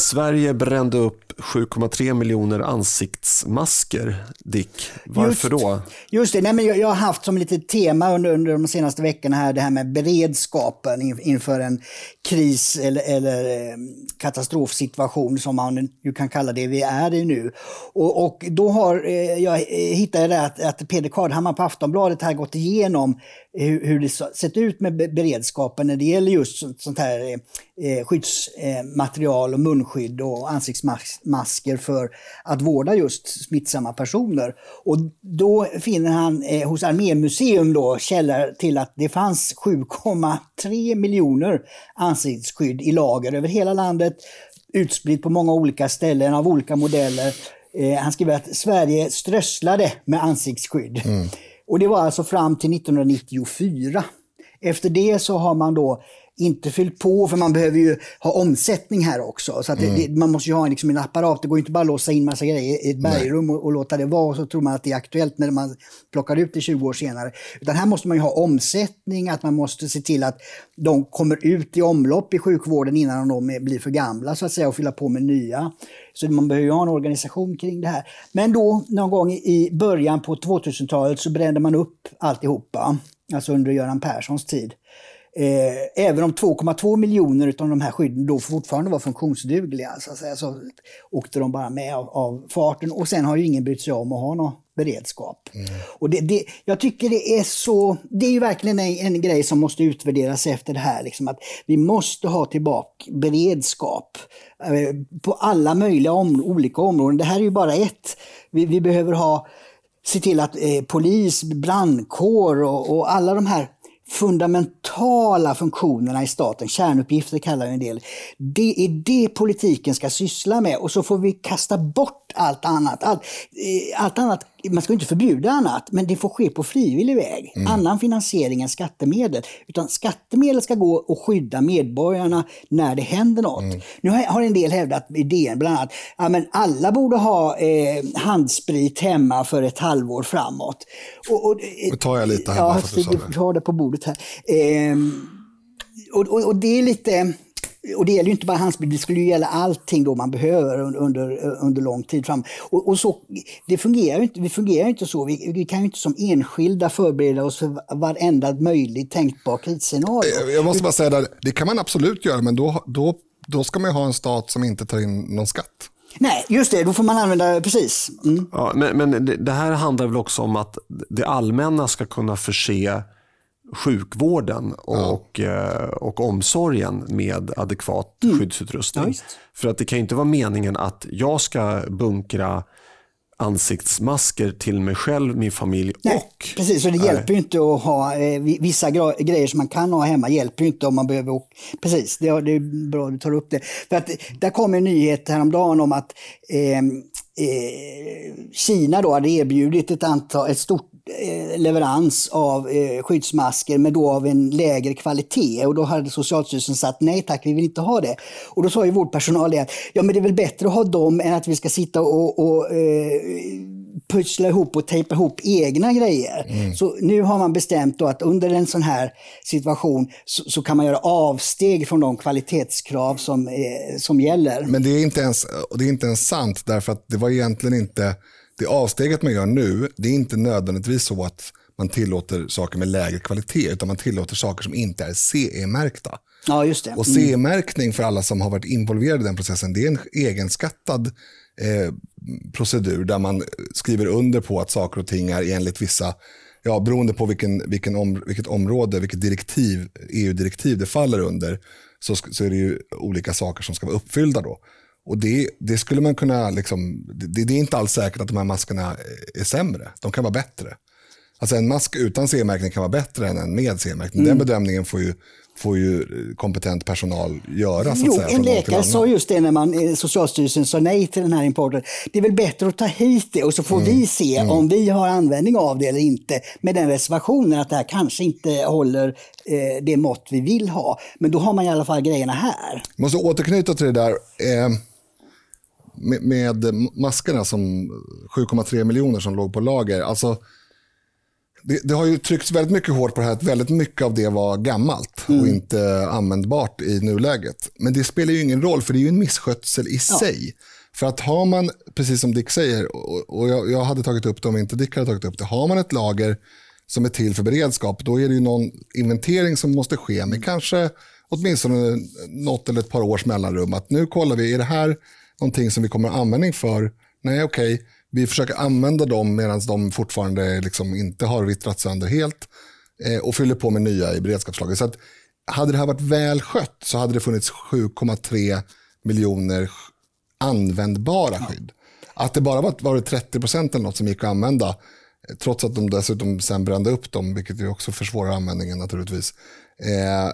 Sverige brände upp 7,3 miljoner ansiktsmasker. Dick, varför just, då? Just det, nej, men jag, jag, har haft som lite tema under, under de senaste veckorna här det här med beredskapen inför en kris eller, eller eh, katastrofsituation som man ju kan kalla det vi är i nu. Och, och då har eh, jag hittade det att, att Peder Kardhammar på Aftonbladet har gått igenom hur, hur det sett ut med beredskapen när det gäller just sånt här eh, skyddsmaterial och munskydd och ansiktsmasker för att vårda just smittsamma personer. Och då finner han eh, hos Armémuseum då källor till att det fanns 7,3 miljoner ansiktsskydd i lager över hela landet, utspritt på många olika ställen av olika modeller. Eh, han skriver att Sverige strösslade med ansiktsskydd. Mm. Och det var alltså fram till 1994. Efter det så har man då inte fyllt på, för man behöver ju ha omsättning här också. Så mm. det, man måste ju ha liksom en apparat. Det går inte bara att låsa in massa grejer i ett bergrum och, och, låta det vara och så tror man att det är aktuellt när man plockar ut det 20 år senare. Utan här måste man ju ha omsättning, att man måste se till att de kommer ut i omlopp i sjukvården innan de blir för gamla så att säga och fylla på med nya. Så man behöver ju ha en organisation kring det här. Men då någon gång i början på 2000-talet så brände man upp alltihopa. Alltså under Göran Perssons tid. Eh, även om 2,2 miljoner av de här skydden då fortfarande var funktionsdugliga så, att säga, så åkte de bara med av, av, farten. Och sen har ju ingen brytt sig om att ha någon beredskap. Mm. Och det, det, jag tycker det är så, det är ju verkligen en, en grej som måste utvärderas efter det här. Liksom, att vi måste ha tillbaka beredskap eh, på alla möjliga om, olika områden. Det här är ju bara ett. Vi, vi behöver ha se till att eh, polis, brandkår och, och alla de här fundamentala funktionerna i staten, kärnuppgifter kallar en del, det är det politiken ska syssla med. Och så får vi kasta bort allt annat. Allt, eh, allt annat man ska inte förbjuda annat, men det får ske på frivillig väg. Mm. Annan finansiering än skattemedel. Utan skattemedel ska gå och skydda medborgarna när det händer något. Mm. Nu har en del hävdat i DN bland annat att alla borde ha eh, handsprit hemma för ett halvår framåt. Och, och, Nu tar jag lite här ja, bara för att du sa det. har det på bordet här. Eh, och, och, och det är lite och det gäller ju inte bara handsprit, det skulle ju gälla allting då man behöver under, under, lång tid fram. Och, och, så, det fungerar ju inte, vi fungerar inte så. Vi, vi, kan ju inte som enskilda förbereda oss för varenda möjligt tänkbar krisscenario. Jag måste bara säga där, det kan man absolut göra, men då, då, då ska man ju ha en stat som inte tar in någon skatt. Nej, just det. Då får man använda, precis. Mm. Ja, men, men det, det här handlar väl också om att det allmänna ska kunna förse sjukvården och, ja. Eh, och omsorgen med adekvat mm. skyddsutrustning. Ja, För att det kan inte vara meningen att jag ska bunkra ansiktsmasker till mig själv, min familj Nej, och... Precis, och det hjälper ju inte att ha eh, vissa grejer som man kan ha hemma, hjälper ju inte om man behöver... Precis, det, det är bra att du tar upp det. För att där kom en nyhet häromdagen om att eh, eh, Kina då hade erbjudit ett, antal, ett stort Eh, leverans av eh, skyddsmasker men då av en lägre kvalitet. Och då hade Socialstyrelsen sagt nej tack, vi vill inte ha det. Och då sa ju vårdpersonal det att ja, men det är väl bättre att ha dem än att vi ska sitta och, och eh, pussla ihop och tejpa ihop egna grejer. Mm. Så nu har man bestämt att under en sån här situation så, så kan man göra avsteg från de kvalitetskrav som, eh, som gäller. Men det är, inte ens, det är inte ens sant därför att det var egentligen inte, det avsteget man gör nu, det är inte nödvändigtvis så att man tillåter saker med lägre kvalitet utan man tillåter saker som inte är CE-märkta. Ja, just det. Och Mm. CE-märkning för alla som har varit involverade i den processen, det är en egenskattad eh, procedur där man skriver under på att saker och ting är enligt vissa, ja, beroende på vilken, vilken om, vilket område, vilket direktiv, EU-direktiv det faller under, så, så är det ju olika saker som ska vara uppfyllda då. Och det, det skulle man kunna, liksom, det, det är inte alls säkert att de här maskerna är sämre, de kan vara bättre. Alltså en mask utan CE-märkning kan vara bättre än en med CE-märkning. Den bedömningen får ju, får ju kompetent personal göra. Så Jo, säga, en läkare sa just det när man, eh, Socialstyrelsen sa nej till den här importen. Det är väl bättre att ta hit det och så får Mm. vi se om vi har användning av det eller inte. Med den reservationen att det här kanske inte håller eh, det mått vi vill ha. Men då har man i alla fall grejerna här. måste återknyta till det där eh, med, med maskerna som 7,3 miljoner som låg på lager. Alltså, det, det har ju tryckts väldigt mycket hårt på det här att väldigt mycket av det var gammalt och inte användbart i nuläget. Men det spelar ju ingen roll för det är ju en misskötsel i sig. För att har man, precis som Dick säger, och, och jag, jag hade tagit upp det om inte Dick hade tagit upp det, har man ett lager som är till för beredskap, då är det ju någon inventering som måste ske med kanske åtminstone något eller ett par års mellanrum. Att nu kollar vi, är det här någonting som vi kommer att ha användning för? Nej, okej. Vi försöker använda dem medan de fortfarande liksom inte har vittrat sönder helt eh, och fyller på med nya i beredskapslager. Så att, hade det här varit väl skött så hade det funnits 7,3 miljoner användbara skydd. Att det bara var, var det 30 procent eller något som gick att använda, eh, trots att de dessutom sen brände upp dem, vilket ju också försvårar användningen naturligtvis. Eh,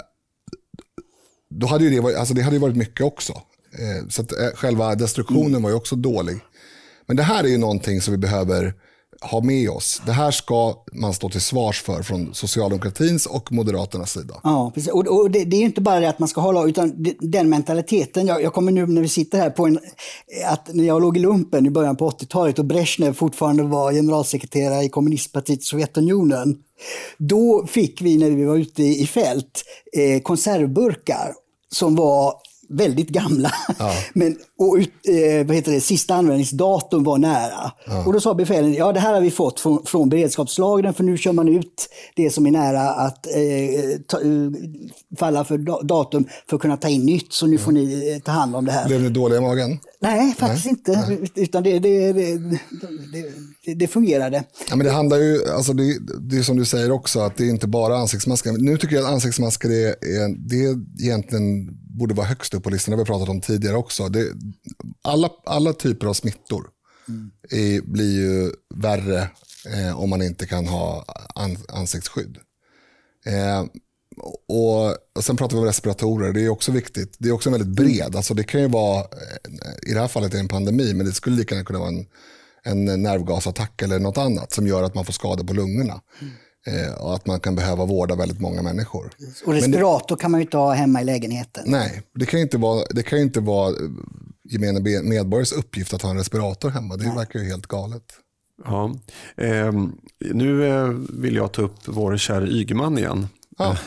då hade ju det, varit, alltså det hade ju varit mycket också. Eh, så att, eh, själva destruktionen var ju också dålig. Men det här är ju någonting som vi behöver ha med oss. Det här ska man stå till svars för från socialdemokratins och moderaternas sida. Ja, precis. Och, och det, det är inte bara det att man ska hålla, utan den mentaliteten. Jag, jag kommer nu när vi sitter här på en, att när jag låg i lumpen i början på 80-talet och Brezhnev fortfarande var generalsekreterare i kommunistpartiet i Sovjetunionen. Då fick vi när vi var ute i fält eh, konservburkar som var väldigt gamla. Men, och eh, vad heter det, sista användningsdatum var nära. Och då sa befälen, ja det här har vi fått från, från beredskapslagren för nu kör man ut det som är nära att eh, ta, eh, falla för da- datum för att kunna ta in nytt. Så nu får ni eh, ta hand om det här. Blev ni dåliga i magen? Nej, faktiskt inte. Utan det, det, det, det, det fungerade. Ja, men det handlar ju, alltså det, det är som du säger också, att det är inte bara ansiktsmasker. Nu tycker jag att ansiktsmasker är, är, det egentligen borde vara högst upp på listan. Det har vi pratat om tidigare också. Det, alla, alla typer av smittor är, blir ju värre eh, om man inte kan ha an, ansiktsskydd. Eh, och, och Sen pratar vi om respiratorer, det är också viktigt. Det är också väldigt bred. Alltså det kan ju vara, eh, i det här fallet är det en pandemi, men det skulle lika gärna kunna vara en, en nervgasattack eller något annat som gör att man får skador på lungorna. Eh, och att man kan behöva vårda väldigt många människor. Och respirator kan man ju inte ha hemma i lägenheten. Nej, det kan ju inte vara, det kan ju inte vara eh, gemene medborgares uppgift att ha en respirator hemma. Det verkar ju helt galet. Ja. Ehm, nu eh, vill jag ta upp vår kära Ygeman igen. Ja.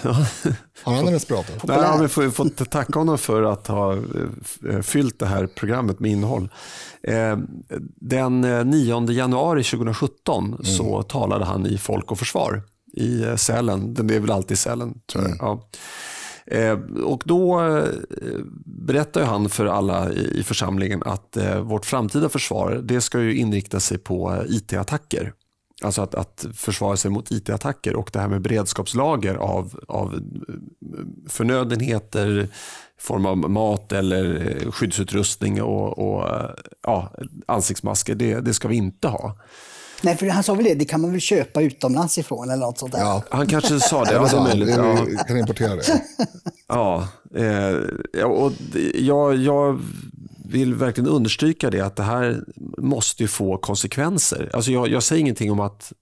Har han en respirator? Nej, ja, vi får fått tacka honom för att ha eh, fyllt det här programmet med innehåll. Eh, Den eh, 9 januari 2017 så talade han i Folk och Försvar i eh, Sälen. Den är väl alltid Sälen, tror jag. Ja. Eh, Och då eh, berättar ju han för alla i församlingen att eh, vårt framtida försvar det ska ju inrikta sig på eh, IT-attacker. Alltså att, att försvara sig mot IT-attacker och det här med beredskapslager av, av eh, förnödenheter i form av mat eller eh, skyddsutrustning och, och eh, ja, ansiktsmasker, det, det ska vi inte ha. Nej, för han sa väl det, det kan man väl köpa utomlands ifrån eller något sånt där. Ja, Han kanske sa det, ja, det är möjligt. Ja. Vi kan importera det. Ja, eh, ja, och jag, jag vill verkligen understryka det att det här måste ju få konsekvenser. Alltså jag, jag säger ingenting om att,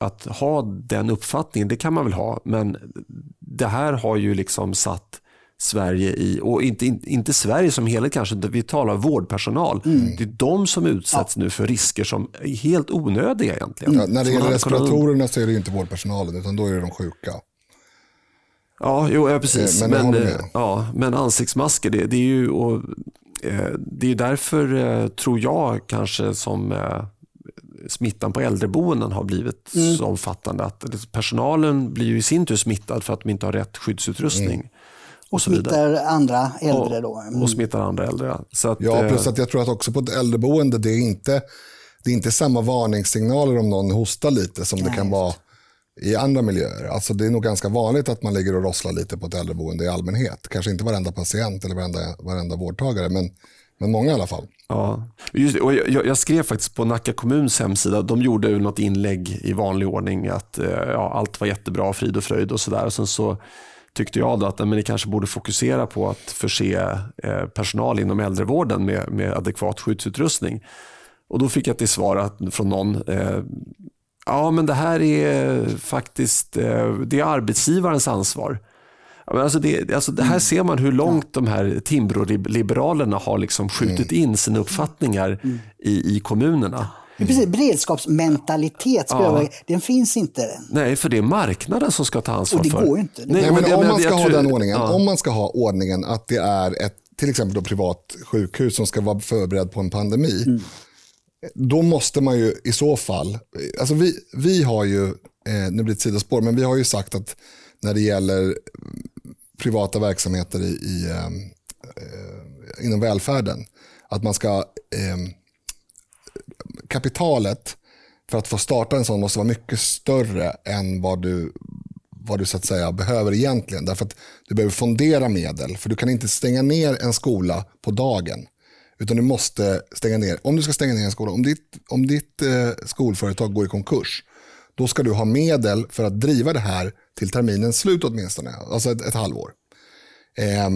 att ha den uppfattningen, det kan man väl ha, men det här har ju liksom satt Sverige i, och inte, inte Sverige som helhet kanske, vi talar vårdpersonal. Mm. Det är de som utsätts ja. nu för risker som är helt onödiga egentligen. Ja, när det gäller respiratorerna kunnat... så är det inte vårdpersonalen utan då är det de sjuka. Ja, jo, ja precis. Eh, men, men, eh, ja, men ansiktsmasker, det, det är ju och, det är därför, tror jag, kanske som smittan på äldreboenden har blivit mm. så omfattande. Att personalen blir ju i sin tur smittad för att de inte har rätt skyddsutrustning. Mm. Och, och smittar andra äldre då. Mm. Och smittar andra äldre. Så att, ja, plus att jag tror att också på ett äldreboende, det är inte, det är inte samma varningssignaler om någon hostar lite som Nej, det kan vara i andra miljöer. Alltså det är nog ganska vanligt att man ligger och rosslar lite på ett äldreboende i allmänhet. Kanske inte varenda patient eller varenda, varenda vårdtagare, men, men många i alla fall. Ja, Just det. Och jag, jag, skrev faktiskt på Nacka kommuns hemsida, de gjorde något inlägg i vanlig ordning att eh, ja, allt var jättebra, frid och fröjd och sådär. Sen så tyckte jag då att men ni kanske borde fokusera på att förse eh, personal inom äldrevården med, med adekvat skyddsutrustning. Och då fick jag till svar från någon, eh, ja men det här är faktiskt eh, det är arbetsgivarens ansvar. Alltså det, alltså det här mm. ser man hur långt de här Timbro-liberalerna har liksom skjutit mm. in sina uppfattningar mm. i, i kommunerna. Precis, beredskapsmentalitet, ja. den finns inte. Nej, för det är marknaden som ska ta ansvar för. Och det går inte. Nej, men om man ska ha tror, den ordningen, ja. om man ska ha ordningen att det är ett till exempel då privat sjukhus som ska vara förberedd på en pandemi, mm då måste man ju i så fall, alltså vi, vi har ju, eh, nu blir det ett sidospår, men vi har ju sagt att när det gäller privata verksamheter i, i eh, eh, inom välfärden, att man ska eh, kapitalet för att få starta en sån måste vara mycket större än vad du, vad du så att säga behöver egentligen. Därför att du behöver fondera medel. För du kan inte stänga ner en skola på dagen. Utan du måste stänga ner, om du ska stänga ner en skola, om ditt, om ditt eh, skolföretag går i konkurs, då ska du ha medel för att driva det här till terminens slut åtminstone, alltså ett, ett halvår. Eh,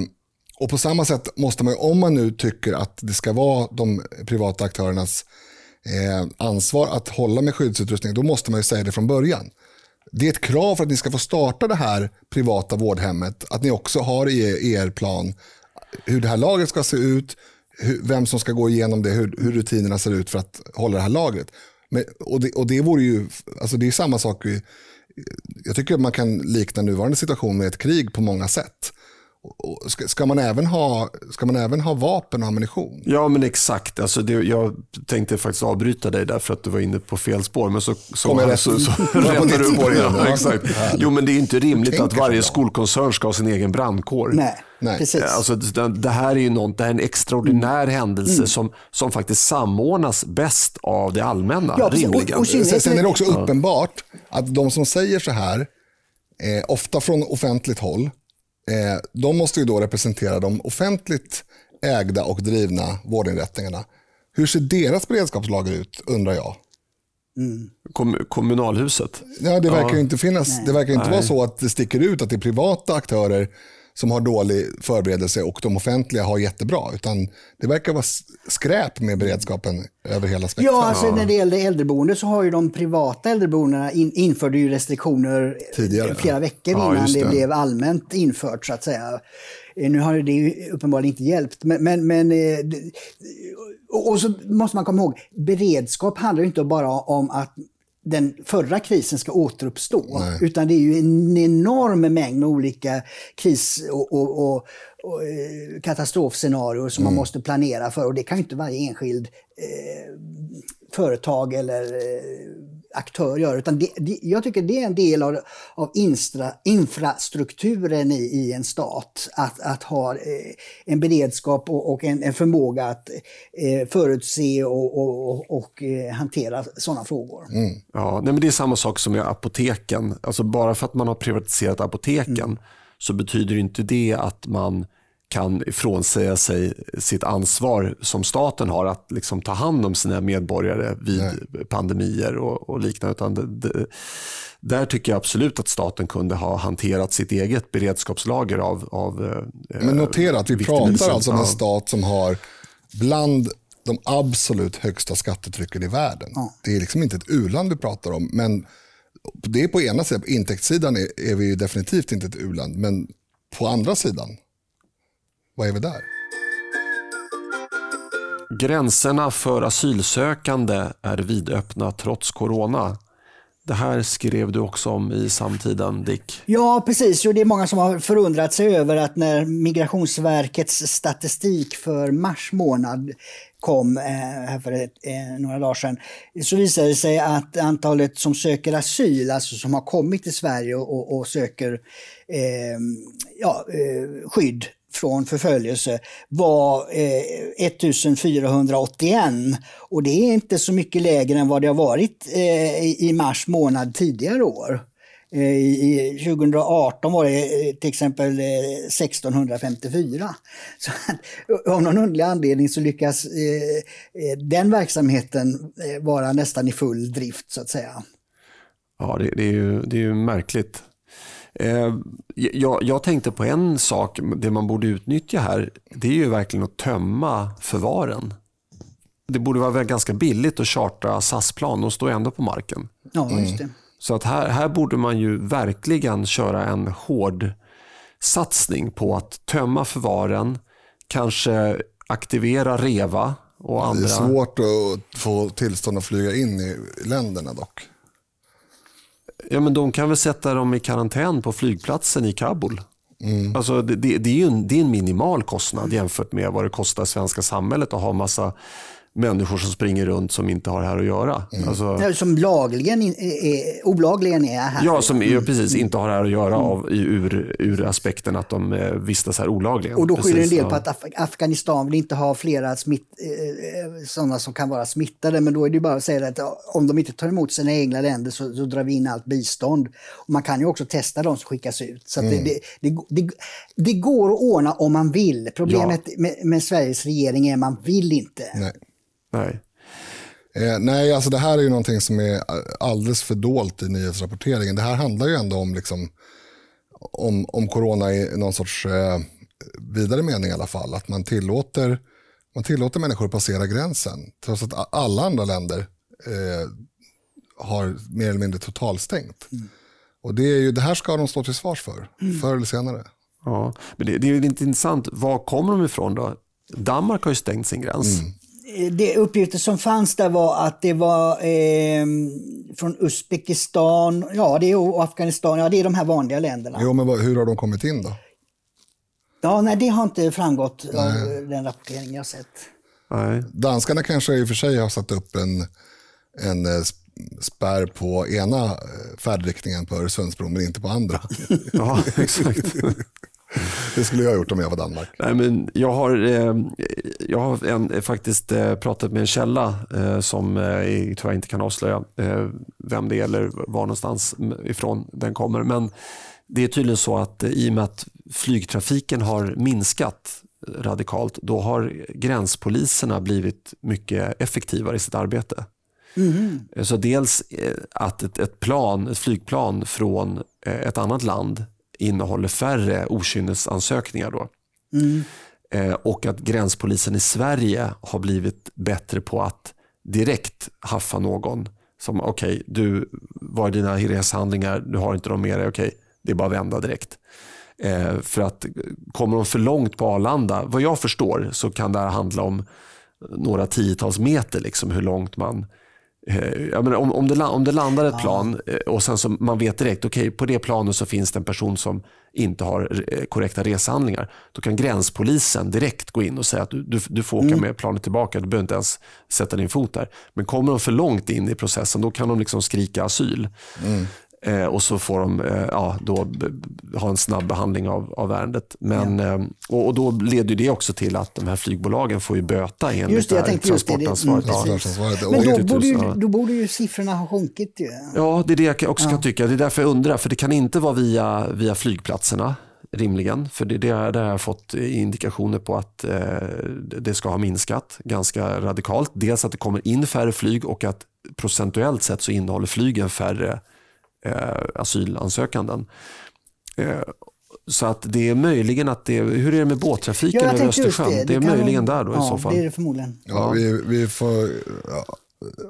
och på samma sätt måste man, om man nu tycker att det ska vara de privata aktörernas eh, ansvar att hålla med skyddsutrustning, då måste man ju säga det från början. Det är ett krav för att ni ska få starta det här privata vårdhemmet, att ni också har i er plan hur det här lagret ska se ut, hur, vem som ska gå igenom det, hur, hur, rutinerna ser ut för att hålla det här lagret. Men, och, det, och det vore ju, alltså det är samma sak, jag tycker att man kan likna nuvarande situation med ett krig på många sätt. Ska, ska, man även ha, ska man även ha vapen och ammunition? Ja, men exakt. Alltså det, jag tänkte faktiskt avbryta dig där för att du var inne på fel spår. Men så, så, Kom jag så, så, så rättar du på det. Ja, exakt. Jo, men det är inte rimligt att varje skolkoncern ska ha sin egen brandkår. Nej, Nej. Precis. Alltså, det, det, här är ju något, det är en extraordinär mm. händelse mm. Som, som faktiskt samordnas bäst av det allmänna. Ja, rimligen. Och, och sen, sen är det också uppenbart att de som säger så här, eh, ofta från offentligt håll, Eh, de måste ju då representera de offentligt ägda och drivna vårdinrättningarna. Hur ser deras beredskapslager ut, undrar jag? Mm. Kom, kommunalhuset? Ja, det verkar ja. inte finnas. Det verkar inte Nej. vara så att det sticker ut att det är privata aktörer som har dålig förberedelse och de offentliga har jättebra. Utan det verkar vara skräp med beredskapen över hela spektrat. Ja, alltså, när det gäller äldreboende så har ju de privata äldreboendena in, införde ju restriktioner Tidigare. flera veckor ja, innan det. det. blev allmänt infört så att säga. Eh, nu har det ju uppenbarligen inte hjälpt. Men, men, men eh, och så måste man komma ihåg, beredskap handlar ju inte bara om att den förra krisen ska återuppstå. Nej. Utan det är ju en enorm mängd med olika kris och, och, och, och eh, katastrofscenarier som mm. man måste planera för. Och det kan ju inte varje enskild eh, företag eller eh, aktör gör. Utan det, det, jag tycker det är en del av, av instra, infrastrukturen i, i en stat. Att, att ha eh, en beredskap och, och en, en, förmåga att eh, förutse och, och, och eh, hantera sådana frågor. Mm. Ja, nej, men Det är samma sak som med apoteken. Alltså bara för att man har privatiserat apoteken mm. så betyder inte det att man kan frånsäga sig sitt ansvar som staten har att liksom ta hand om sina medborgare vid Nej. pandemier och, och liknande. Utan det, det, där tycker jag absolut att staten kunde ha hanterat sitt eget beredskapslager av, av eh, Men notera att vi pratar alltså om en stat som har bland de absolut högsta skattetrycken i världen. Ja. Det är liksom inte ett u-land vi pratar om. Men det är på ena sidan, på intäktssidan är, är vi definitivt inte ett u-land. Men på andra sidan vad är vi där? Gränserna för asylsökande är vidöppna trots corona. Det här skrev du också om i samtiden, Dick. Ja, precis. Och det är många som har förundrat sig över att när Migrationsverkets statistik för mars månad kom eh, här för ett, eh, några dagar sedan, så visade det sig att antalet som söker asyl, alltså som har kommit till Sverige och, och söker eh, ja, eh, skydd från förföljelse var eh, 1481 och det är inte så mycket lägre än vad det har varit eh, i mars månad tidigare år. Eh, I 2018 var det eh, till exempel eh, 1654. Så eh, av någon underlig anledning så lyckas den verksamheten vara nästan i full drift så att säga. Ja, det, det är, ju, det är ju märkligt. Eh, jag, jag, tänkte på en sak, det man borde utnyttja här, det är ju verkligen att tömma förvaren. Det borde vara ganska billigt att chartra SAS-plan, de står ändå på marken. Ja, just det. Mm. Så att här, här borde man ju verkligen köra en hård satsning på att tömma förvaren, kanske aktivera REVA och andra. Det är svårt att få tillstånd att flyga in i länderna dock. Ja, men de kan väl sätta dem i karantän på flygplatsen i Kabul. Mm. Alltså, det, det, det är ju en, det är en minimal kostnad jämfört med vad det kostar svenska samhället att ha massa människor som springer runt som inte har här att göra. Mm. Alltså, som lagligen är, olagligen är här. Ja, som är, precis inte har här att göra mm. av, ur, ur aspekten att de eh, vistas här olagligen. Och då skyller en del på att Af Afghanistan vill inte ha flera smitt, eh, sådana som kan vara smittade. Men då är det bara att säga att om de inte tar emot sina egna länder så, så drar vi in allt bistånd. Och man kan ju också testa de som skickas ut. Så mm. det, det, det, det, går att ordna om man vill. Problemet ja. med, med Sveriges regering är att man vill inte. Nej. Nej. Eh, nej, alltså det här är ju någonting som är alldeles för dolt i nyhetsrapporteringen. Det här handlar ju ändå om, liksom, om, om corona i någon sorts eh, vidare mening i alla fall. Att man tillåter, man tillåter människor att passera gränsen. Trots att alla andra länder eh, har mer eller mindre totalstängt. Mm. Och det, är ju, det här ska de stå till svars för, mm. förr eller senare. Ja, men det, det är lite intressant. Var kommer de ifrån då? Danmark har ju stängt sin gräns. Mm. Eh, det uppgifter som fanns där var att det var eh, från Uzbekistan, ja det är och Afghanistan, ja det är de här vanliga länderna. Jo, men hur har de kommit in då? Ja, nej det har inte framgått nej. av den rapportering jag sett. Nej. Danskarna kanske i och för sig har satt upp en, en eh, spärr på ena eh, färdriktningen på Öresundsbron men inte på andra. ja, exakt. Det skulle jag ha gjort om jag var Danmark. Nej, men jag har, eh, jag har en, faktiskt eh, pratat med en källa eh, som eh, tyvärr inte kan avslöja eh, vem det är eller var någonstans ifrån den kommer. Men det är tydligen så att eh, i och med att flygtrafiken har minskat radikalt, då har gränspoliserna blivit mycket effektivare i sitt arbete. Mm. Så dels att ett, ett, plan, ett flygplan från ett annat land innehåller färre okynnesansökningar. Då. Mm. Eh, och att gränspolisen i Sverige har blivit bättre på att direkt haffa någon som okej, okay, du, var är dina reshandlingar, du har inte dem med dig, okej, okay, det är bara att vända direkt. Eh, för att kommer de för långt på Arlanda, vad jag förstår så kan det här handla om några tiotals meter, liksom, hur långt man Eh, jag menar, om, om, det, om det landar ett plan eh, och sen så man vet direkt, okej okay, på det planet så finns det en person som inte har eh, korrekta reshandlingar. Då kan gränspolisen direkt gå in och säga att du, du, du får åka mm. med planet tillbaka, du behöver inte ens sätta din fot där. Men kommer de för långt in i processen då kan de liksom skrika asyl. Mm. Eh, och så får de eh, ja, då ha en snabb behandling av, av ärendet. Men, ja. eh, och, och, då leder det också till att de här flygbolagen får ju böta enligt just det, jag tänkte transportansvaret. Det, mm, Men då borde, ju, då borde ju siffrorna ha sjunkit. Ju. Ja, det är det jag också ja. kan tycka. Det är därför jag undrar, för det kan inte vara via, via flygplatserna rimligen. För det, det, där har jag fått indikationer på att eh, det ska ha minskat ganska radikalt. Dels att det kommer in färre flyg och att procentuellt sett så innehåller flygen färre eh, asylansökanden. Eh, så att det är möjligen att det, hur är det med båttrafiken över Östersjön? Det, det, det är möjligen där då ja, i så fall. det är det förmodligen. Ja, Vi, vi får ja,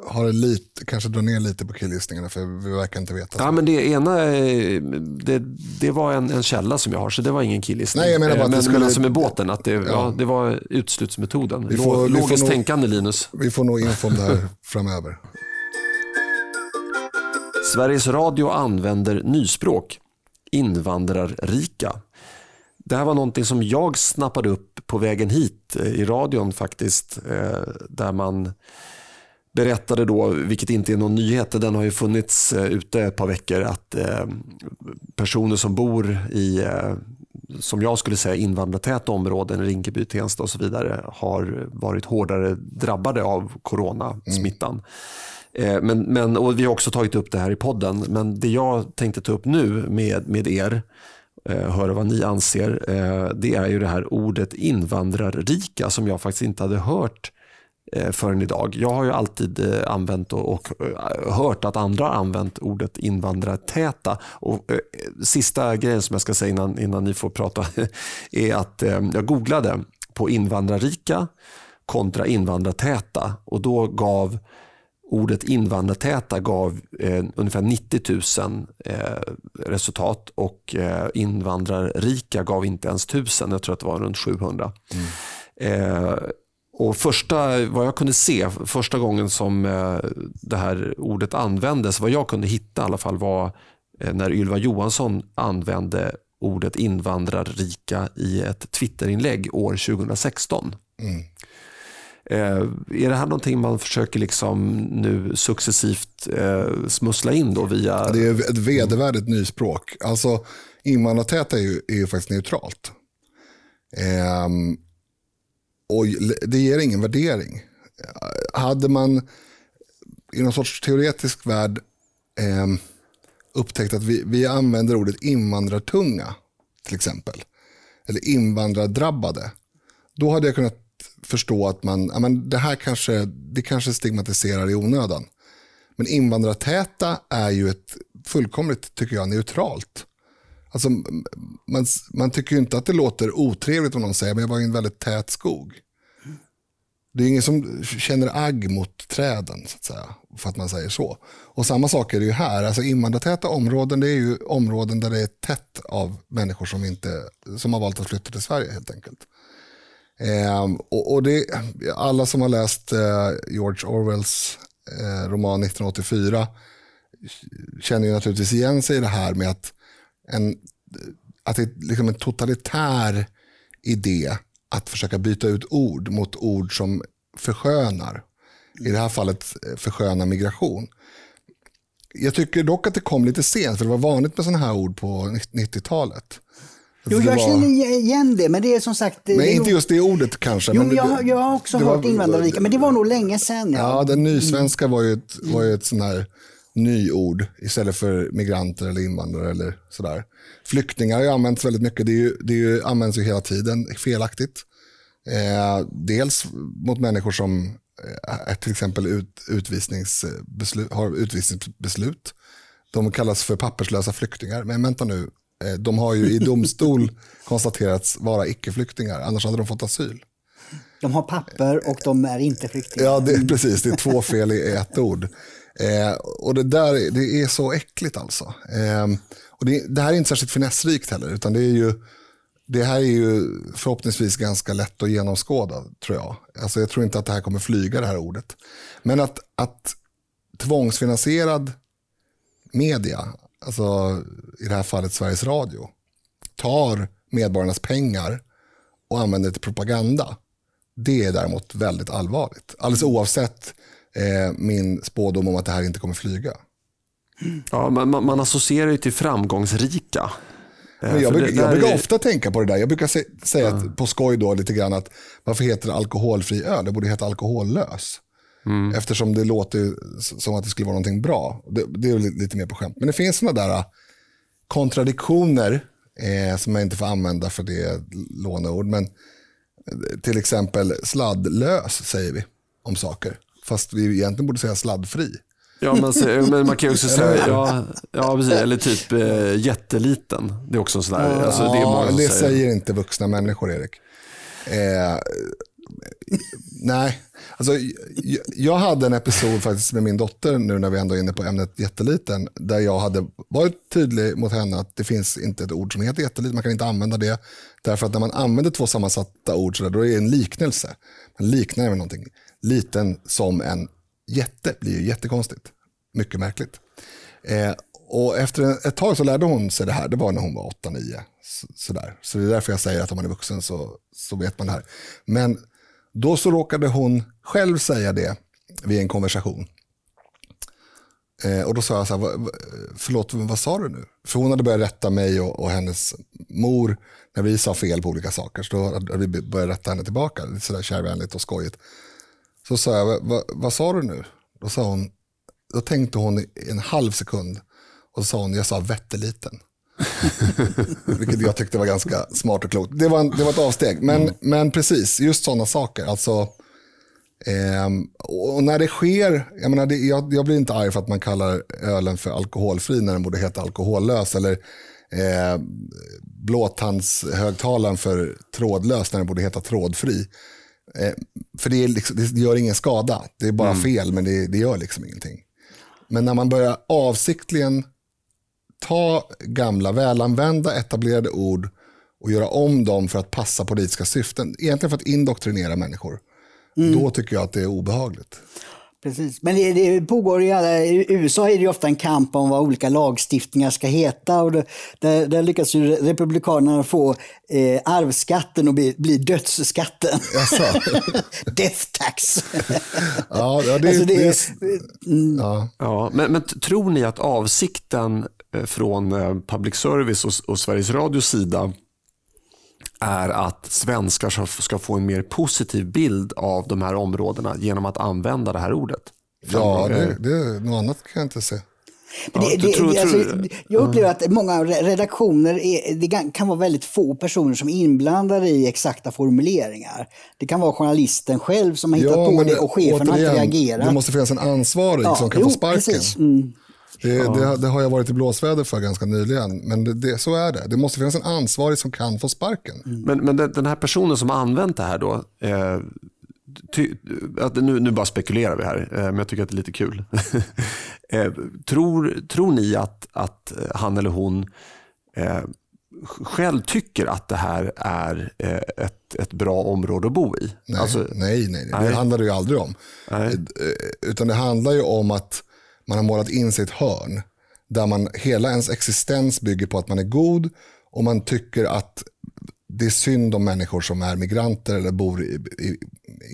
har det lite, kanske dra ner lite på killgissningarna för vi verkar inte veta. Ja, men det ena, eh, det, det var en, en källa som jag har, så det var ingen killgissning. Nej, jag menar bara Eh, att men, det skulle- men alltså med båten, att det, ja. Ja. det var utslutsmetoden. Vi får- vi får Logiskt nog- tänkande Linus. Vi får nog info om det här framöver. Sveriges Radio använder nyspråk, invandrarrika. Det här var någonting som jag snappade upp på vägen hit eh, i radion faktiskt. Eh, där man berättade då, vilket inte är någon nyhet, den har ju funnits eh, ute ett par veckor, att personer som bor i, som jag skulle säga, invandrartäta områden, Rinkeby, Tensta och så vidare, har varit hårdare drabbade av coronasmittan. Mm. Eh, men, men, och vi har också tagit upp det här i podden, men det jag tänkte ta upp nu med, med er, eh, höra vad ni anser, eh, det är ju det här ordet invandrarrika som jag faktiskt inte hade hört förrän idag. Jag har ju alltid använt och, och hört att andra har använt ordet invandrartäta. Och, eh, sista grejen som jag ska säga innan, innan ni får prata är att eh, jag googlade på invandrarrika kontra invandrartäta och då gav ordet invandrartäta gav eh, ungefär 90 000 eh, resultat och eh, invandrarrika gav inte ens 1000, jag tror att det var runt 700. Eh, och första, vad jag kunde se, första gången som eh, det här ordet användes, vad jag kunde hitta i alla fall var eh, när Ylva Johansson använde ordet invandrarrika i ett Twitterinlägg år 2016. Mm. Eh, är det här någonting man försöker liksom nu successivt eh, smussla in då via... Det är ett vedervärdigt nyspråk. Alltså, invandrartäta är ju, är ju faktiskt neutralt. Ehm, och det ger ingen värdering. Hade man i någon sorts teoretisk värld eh, upptäckt att vi, vi använder ordet invandrartunga till exempel, eller invandrardrabbade, då hade jag kunnat förstå att man, ja, men det här kanske, det kanske stigmatiserar i onödan. Men invandrartäta är ju ett fullkomligt, tycker jag, neutralt. Alltså, man, man tycker ju inte att det låter otrevligt om någon säger, men jag var i en väldigt tät skog. Det är ingen som känner agg mot träden, så att säga, för att man säger så. Och samma sak är det ju här. Alltså invandrartäta områden, det är ju områden där det är tätt av människor som, inte, som har valt att flytta till Sverige helt enkelt. Eh, och, och det, alla som har läst eh, George Orwells eh, roman 1984 känner ju naturligtvis igen sig i det här med att, en, att det är liksom en totalitär idé att försöka byta ut ord mot ord som förskönar. I det här fallet eh, försköna migration. Jag tycker dock att det kom lite sent, för det var vanligt med sådana här ord på 90-talet. Jo, jag var- känner igen det, men det är som sagt... Men det inte nog- just det ordet kanske. Jo, men jag, det- har- jag har också hört var- invandrarrika, men det var nog länge sedan. Ja, Ja. den nysvenska var ju ett, var ju ett sån här nyord istället för migranter eller invandrare eller sådär. Flyktingar har ju använts väldigt mycket. Det, är ju, det är ju, används ju hela tiden felaktigt. Eh, dels mot människor som eh, är till exempel ut, utvisningsbeslut, har utvisningsbeslut. De kallas för papperslösa flyktingar. Men vänta nu, de har ju i domstol konstaterats vara icke-flyktingar. Annars hade de fått asyl. De har papper och de är inte flyktingar. Ja, det, precis. Det är två fel i ett ord. Eh, och det där det är så äckligt alltså. Eh, och det, det här är inte särskilt finessrikt heller, utan det är ju det här är ju förhoppningsvis ganska lätt att genomskåda, tror jag. Alltså, jag tror inte att det här kommer flyga, det här ordet. Men att, att tvångsfinansierad media, alltså i det här fallet Sveriges Radio, tar medborgarnas pengar och använder det till propaganda, det är däremot väldigt allvarligt. Alldeles oavsett eh, min spådom om att det här inte kommer flyga. Ja, man, man, associerar ju till framgångsrika. Eh, Men jag, för bruk, jag brukar är- ofta tänka på det där. Jag brukar se, säga att, på skoj då lite grann att varför heter det alkoholfri öl? Det borde heta alkohollös. Eftersom det låter som att det skulle vara någonting bra. Det, det är lite mer på skämt. Men det finns sådana där äh, kontradiktioner eh, som jag inte får använda för det är låneord. Men eh, till exempel sladdlös säger vi om saker. Fast vi egentligen borde säga sladdfri. Ja, man, säger, men man kan ju också säga, ja, ja precis, eller typ eh, jätteliten. Det är också en sån där, alltså, det Ja, det säger. säger inte vuxna människor, Erik. Eh, Nej, alltså, jag, jag hade en episod faktiskt med min dotter nu när vi ändå är inne på ämnet jätteliten. Där jag hade varit tydlig mot henne att det finns inte ett ord som heter jätteliten. Man kan inte använda det. Därför att när man använder två sammansatta ord så där, då är det en liknelse. Man liknar med någonting. Liten som en jätte blir ju jättekonstigt. Mycket märkligt. Eh, och efter ett tag så lärde hon sig det här. Det var när hon var 8-9. Så, sådär. så det är därför jag säger att om man är vuxen så, så vet man det här. Men då så råkade hon själv säga det vid en konversation. Eh, och då sa jag så här, förlåt, vad sa du nu? För hon hade börjat rätta mig och, och hennes mor när vi sa fel på olika saker. Så då hade vi börjat rätta henne tillbaka, lite sådär kärvänligt och skojigt. Så sa jag, vad, vad sa du nu? Då, sa hon, då tänkte hon i en halv sekund och så sa hon, jag sa vetteliten. Vilket jag tyckte var ganska smart och klokt. Det var, en, det var ett avsteg. Men, mm. men precis, just sådana saker. Alltså, eh, och när det sker, jag, menar, det, jag, jag, blir inte arg för att man kallar ölen för alkoholfri när den borde heta alkohollös. Eller eh, blåtandshögtalaren för trådlös när den borde heta trådfri. Eh, för det, liksom, det, gör ingen skada. Det är bara mm. fel, men det, det gör liksom ingenting. Men när man börjar avsiktligen ta gamla välanvända etablerade ord och göra om dem för att passa politiska syften. Egentligen för att indoktrinera människor. Mm. Då tycker jag att det är obehagligt. Precis. Men det, det pågår i, alla, i USA är det ofta en kamp om vad olika lagstiftningar ska heta. Och det, där, där lyckas ju Republikanerna få eh, arvsskatten att bli, bli dödsskatten. Death tax. ja, det, alltså det, det, mm. ja. ja men, men tror ni att avsikten från eh, public service och, och Sveriges Radios sida är att svenskar ska få en mer positiv bild av de här områdena genom att använda det här ordet. Ja, det, det, något annat kan jag inte se. Ja, det, det, tror, alltså, jag upplever att många redaktioner är, det kan vara väldigt få personer som är inblandade i exakta formuleringar. Det kan vara journalisten själv som har hittat ja, på det och chefen har inte reagerat. Det måste finnas en ansvarig ja, som kan jo, få sparken. Mm. Det, ja. det, det, har jag varit i blåsväder för ganska nyligen. Men det, så är det. Det måste finnas en ansvarig som kan få sparken. Mm. Men, men den här personen som har använt det här då. Eh, ty, nu, nu bara spekulerar vi här, eh, men jag tycker att det är lite kul. eh, tror, tror ni att, att han eller hon eh, själv tycker att det här är ett, ett bra område att bo i? Nej, alltså, nej, nej, nej, det handlar det ju aldrig om. Nej. Utan det handlar ju om att man har målat in sig i ett hörn där man, hela ens existens bygger på att man är god och man tycker att det är synd om människor som är migranter eller bor i, i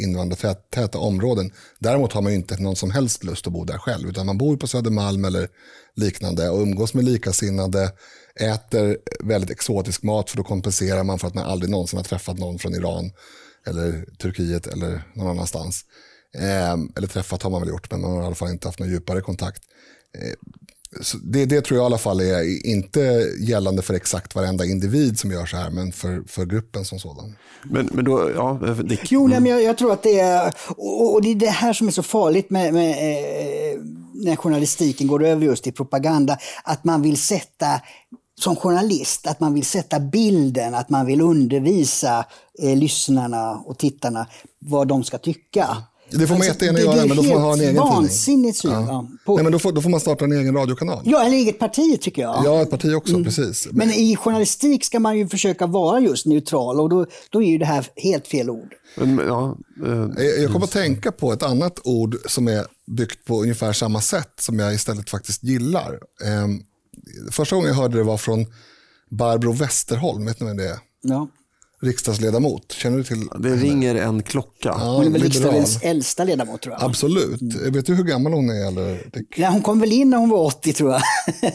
invandrartäta områden. Däremot har man inte någon som helst lust att bo där själv, utan man bor på Södermalm eller liknande och umgås med likasinnade, äter väldigt exotisk mat för då kompenserar man för att man aldrig någonsin har träffat någon från Iran eller Turkiet eller någon annanstans. Eh, eller träffat har man väl gjort, men man har i alla fall inte haft någon djupare kontakt. Eh, det, det, tror jag i alla fall är inte gällande för exakt varenda individ som gör så här, men för, för gruppen som sådan. Men, men då, ja, det... Jo, nej, men jag, jag, tror att det är, och, och, det är det här som är så farligt med, med eh, när journalistiken går över just i propaganda, att man vill sätta som journalist, att man vill sätta bilden, att man vill undervisa eh, lyssnarna och tittarna vad de ska tycka. Det får man alltså, jättegärna göra, men då får man ha en egen vansinnigt tidning. Ja. På... Nej, men då får, då får man starta en egen radiokanal. Ja, eller eget parti tycker jag. Ja, ett parti också, mm. precis. Men i journalistik ska man ju försöka vara just neutral och då, då är ju det här helt fel ord. Men, ja, eh, jag kommer att tänka på ett annat ord som är byggt på ungefär samma sätt som jag istället faktiskt gillar. Eh, första gången jag hörde det var från Barbro Westerholm, vet ni vem det är? Ja riksdagsledamot. Känner du till Det ringer en klocka. Ja, hon är väl riksdagens äldsta ledamot tror jag. Absolut. Mm. Vet du hur gammal hon är? Eller? Ja, hon kom väl in när hon var 80 tror jag.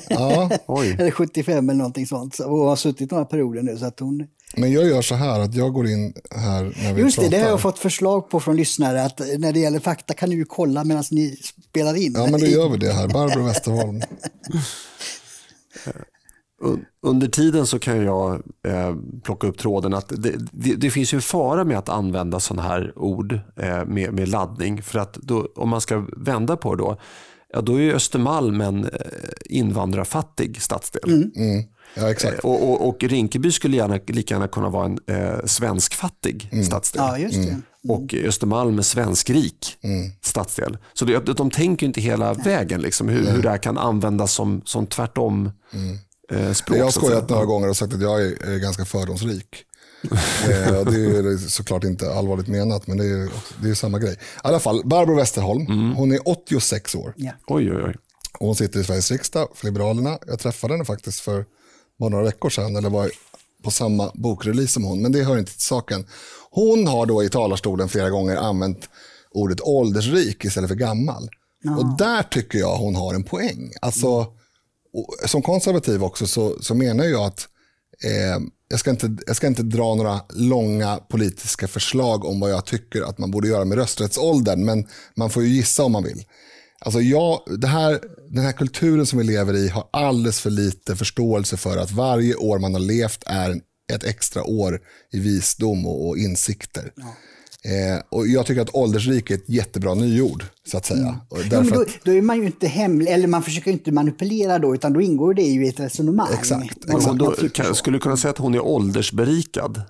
Ja. eller 75 eller någonting sånt. Och har suttit några perioder nu. Så att hon... Men jag gör så här att jag går in här när vi Just pratar. det, det har jag fått förslag på från lyssnare. Att när det gäller fakta kan ni ju kolla medan ni spelar in. Ja, men då gör vi det här. Barbro Westerholm. under tiden så kan jag eh, plocka upp tråden att det, det, det, finns ju en fara med att använda sådana här ord eh, med, med, laddning. För att då, om man ska vända på det då, ja, då är Östermalm en eh, invandrarfattig stadsdel. Mm. Mm. Ja, exakt. Eh, och, och, och, Rinkeby skulle gärna, lika gärna kunna vara en eh, svenskfattig mm. stadsdel. Ja, just det. Mm. och Östermalm är svenskrik stadsdel. Så det, de tänker inte hela vägen liksom, hur, hur det här kan användas som, som tvärtom eh, språk. Jag har skojat några gånger och sagt att jag är, ganska fördomsrik. eh, det är såklart inte allvarligt menat, men det är, det är samma grej. I alla fall, Barbro Westerholm, hon är 86 år. Ja. Oj, oj, oj. Och hon sitter i Sveriges riksdag för Liberalerna. Jag träffade henne faktiskt för några veckor sedan, eller var på samma bokrelease som hon, men det hör inte till saken. Hon har då i talarstolen flera gånger använt ordet åldersrik istället för gammal. Och där tycker jag hon har en poäng. Alltså, och som konservativ också så, så menar jag att eh, jag, ska inte, jag ska inte dra några långa politiska förslag om vad jag tycker att man borde göra med rösträttsåldern, men man får ju gissa om man vill. Alltså jag, det här, den här kulturen som vi lever i har alldeles för lite förståelse för att varje år man har levt är ett extra år i visdom och, och insikter. Eh, och jag tycker att åldersrik är ett jättebra nyord, så att säga. Men därför då, att, då är man ju inte hemlig, eller man försöker inte manipulera då, utan då ingår det ju i ett resonemang. Exakt, man då, kan, skulle du kunna säga att hon är åldersberikad?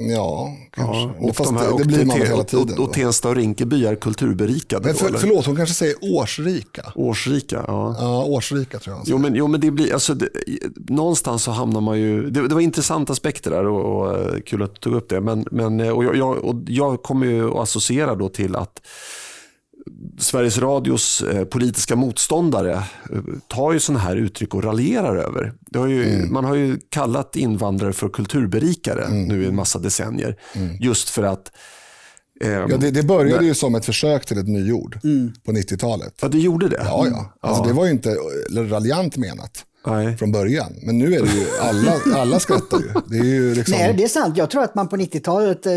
Ja, kanske. Ja, Och fast de här- det, det blir man hela tiden. Och, och då. Tensta och Rinkeby är kulturberikade. Men då, för, eller? förlåt, hon kanske säger årsrika. Årsrika, ja. Ja, årsrika tror jag. Jo men, jo, men det blir, alltså, det, någonstans så hamnar man ju, det, det var intressanta aspekter där och, och eh, kul att du tog upp det. Men, men, eh, och jag, jag, och jag kommer ju att associera då till att Sveriges Radios eh, politiska motståndare eh, tar ju sådana här uttryck och raljerar över. Det har ju, Man har ju kallat invandrare för kulturberikare nu i en massa decennier. Just för att ehm, Ja, det, det började ju som ett försök till ett nyord Mm. på 90-talet. ja, det gjorde det. Ja, ja. Alltså, Det var ju inte eh, raljant menat Nej. från början. Men nu är det ju, alla, alla skrattar ju. Det är ju liksom... Nej, det är sant. Jag tror att man på 90-talet eh,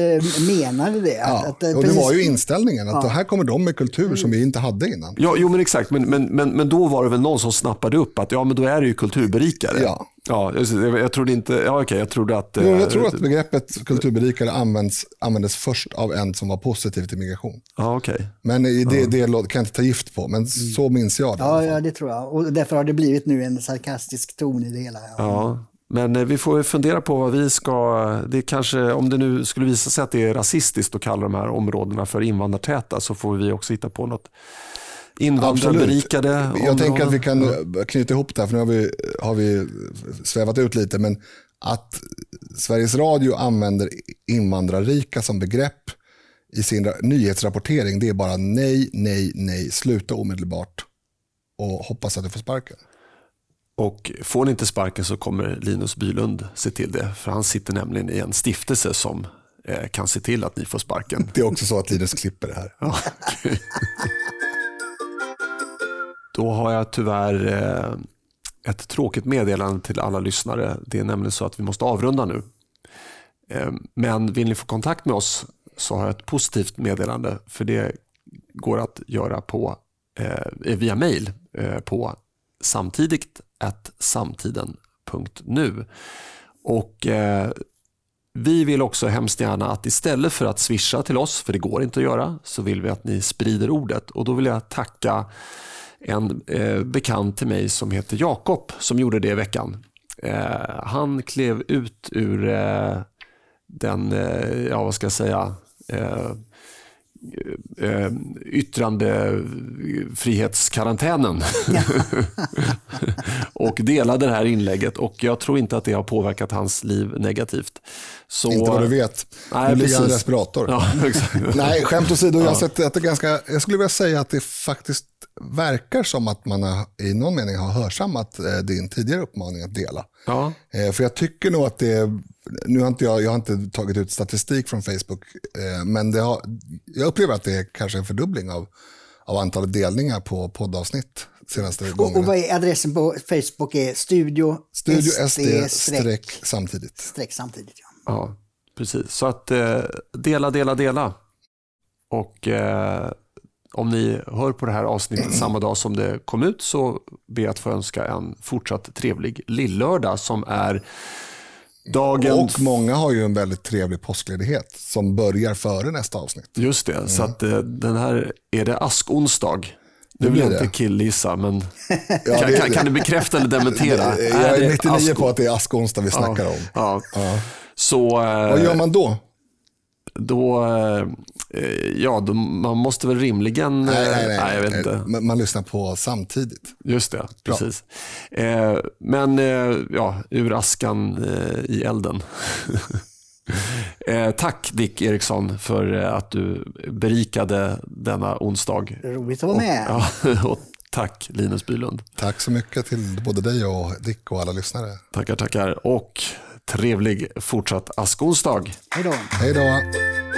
menade det. Att, Ja, att, och det precis- var ju inställningen att här kommer de med kultur som vi inte hade innan. Ja, jo men exakt. Men, men, men, men då var det väl någon som snappade upp att ja, men då är det ju kulturberikare. Ja. Ja, det. jag, jag trodde inte, ja okej, jag trodde att... Jo, eh, jag tror att begreppet kulturberikare används, användes först av en som var positiv till migration. Ja, okej. Men i det, det lå- kan jag inte ta gift på, men så minns jag det. Ja, ja, det tror jag. Och därför har det blivit nu en sarkastisk ton i det hela. Ja. Ja. Men eh, vi får ju fundera på vad vi ska, det kanske, om det nu skulle visa sig att det är rasistiskt att kalla de här områdena för invandrartäta så får vi också hitta på något invandrarberikade Jag områden. tänker att vi kan eh, knyta ihop det här, för nu har vi, har vi svävat ut lite, men att Sveriges Radio använder invandrarrika som begrepp i sin ra- nyhetsrapportering, det är bara nej, nej, nej, sluta omedelbart och hoppas att du får sparken. Och får ni inte sparken så kommer Linus Bylund se till det. För han sitter nämligen i en stiftelse som eh, kan se till att ni får sparken. Det är också så att Linus klipper det här. Ja, okej. Då har jag tyvärr eh, ett tråkigt meddelande till alla lyssnare. Det är nämligen så att vi måste avrunda nu. Eh, men vill ni få kontakt med oss så har jag ett positivt meddelande. För det går att göra på, eh, via mail på samtidigt samtiden.nu. Och eh, vi vill också hemskt gärna att istället för att swisha till oss, för det går inte att göra, så vill vi att ni sprider ordet. Och då vill jag tacka en eh, bekant till mig som heter Jakob som gjorde det i veckan. Eh, han klev ut ur eh, den, eh, ja vad ska jag säga, eh, eh, yttrandefrihetskarantänen och delade det här inlägget och jag tror inte att det har påverkat hans liv negativt. Så, Inte vad du vet. Nej, nu ligger han i respirator. Ja. Nej, skämt åsido, jag har sett att det ganska, jag skulle vilja säga att det faktiskt verkar som att man har, i någon mening har hörsammat eh, din tidigare uppmaning att dela. Ja, Eh, För jag tycker nog att det, nu har inte jag, jag har inte tagit ut statistik från Facebook, eh, men det har, jag upplever att det är kanske en fördubbling av, av antalet delningar på poddavsnitt senaste Och, gångerna. och vad är adressen på Facebook? är Studio, Studio SD streck streck samtidigt. streck samtidigt. Ja. ja, precis. Så att eh, dela, dela, dela. Och eh, om ni hör på det här avsnittet samma dag som det kom ut så ber jag att få önska en fortsatt trevlig lillördag som är dagen... Och många har ju en väldigt trevlig påskledighet som börjar före nästa avsnitt. Just det, så att eh, den här är det askonsdag. Det vill jag inte killgissa, men Ja, kan, kan, kan du bekräfta eller dementera? Jag är det 99 asko- på att det är askonsdag vi snackar om. Ja. Ja. Så, eh, Vad gör man då? då, eh, ja, då, man måste väl rimligen... Nej, nej, nej. nej jag vet inte. Man, man lyssnar på samtidigt. Just det, precis. Eh, men eh, ja, ur askan eh, i elden. eh, tack Dick Eriksson för eh, att du berikade denna onsdag. Roligt att vara med. Ja, och tack Linus Bylund. Tack så mycket till både dig och Dick och alla lyssnare. Tackar, tackar. Och trevlig fortsatt askonsdag. Hej då. Hej då.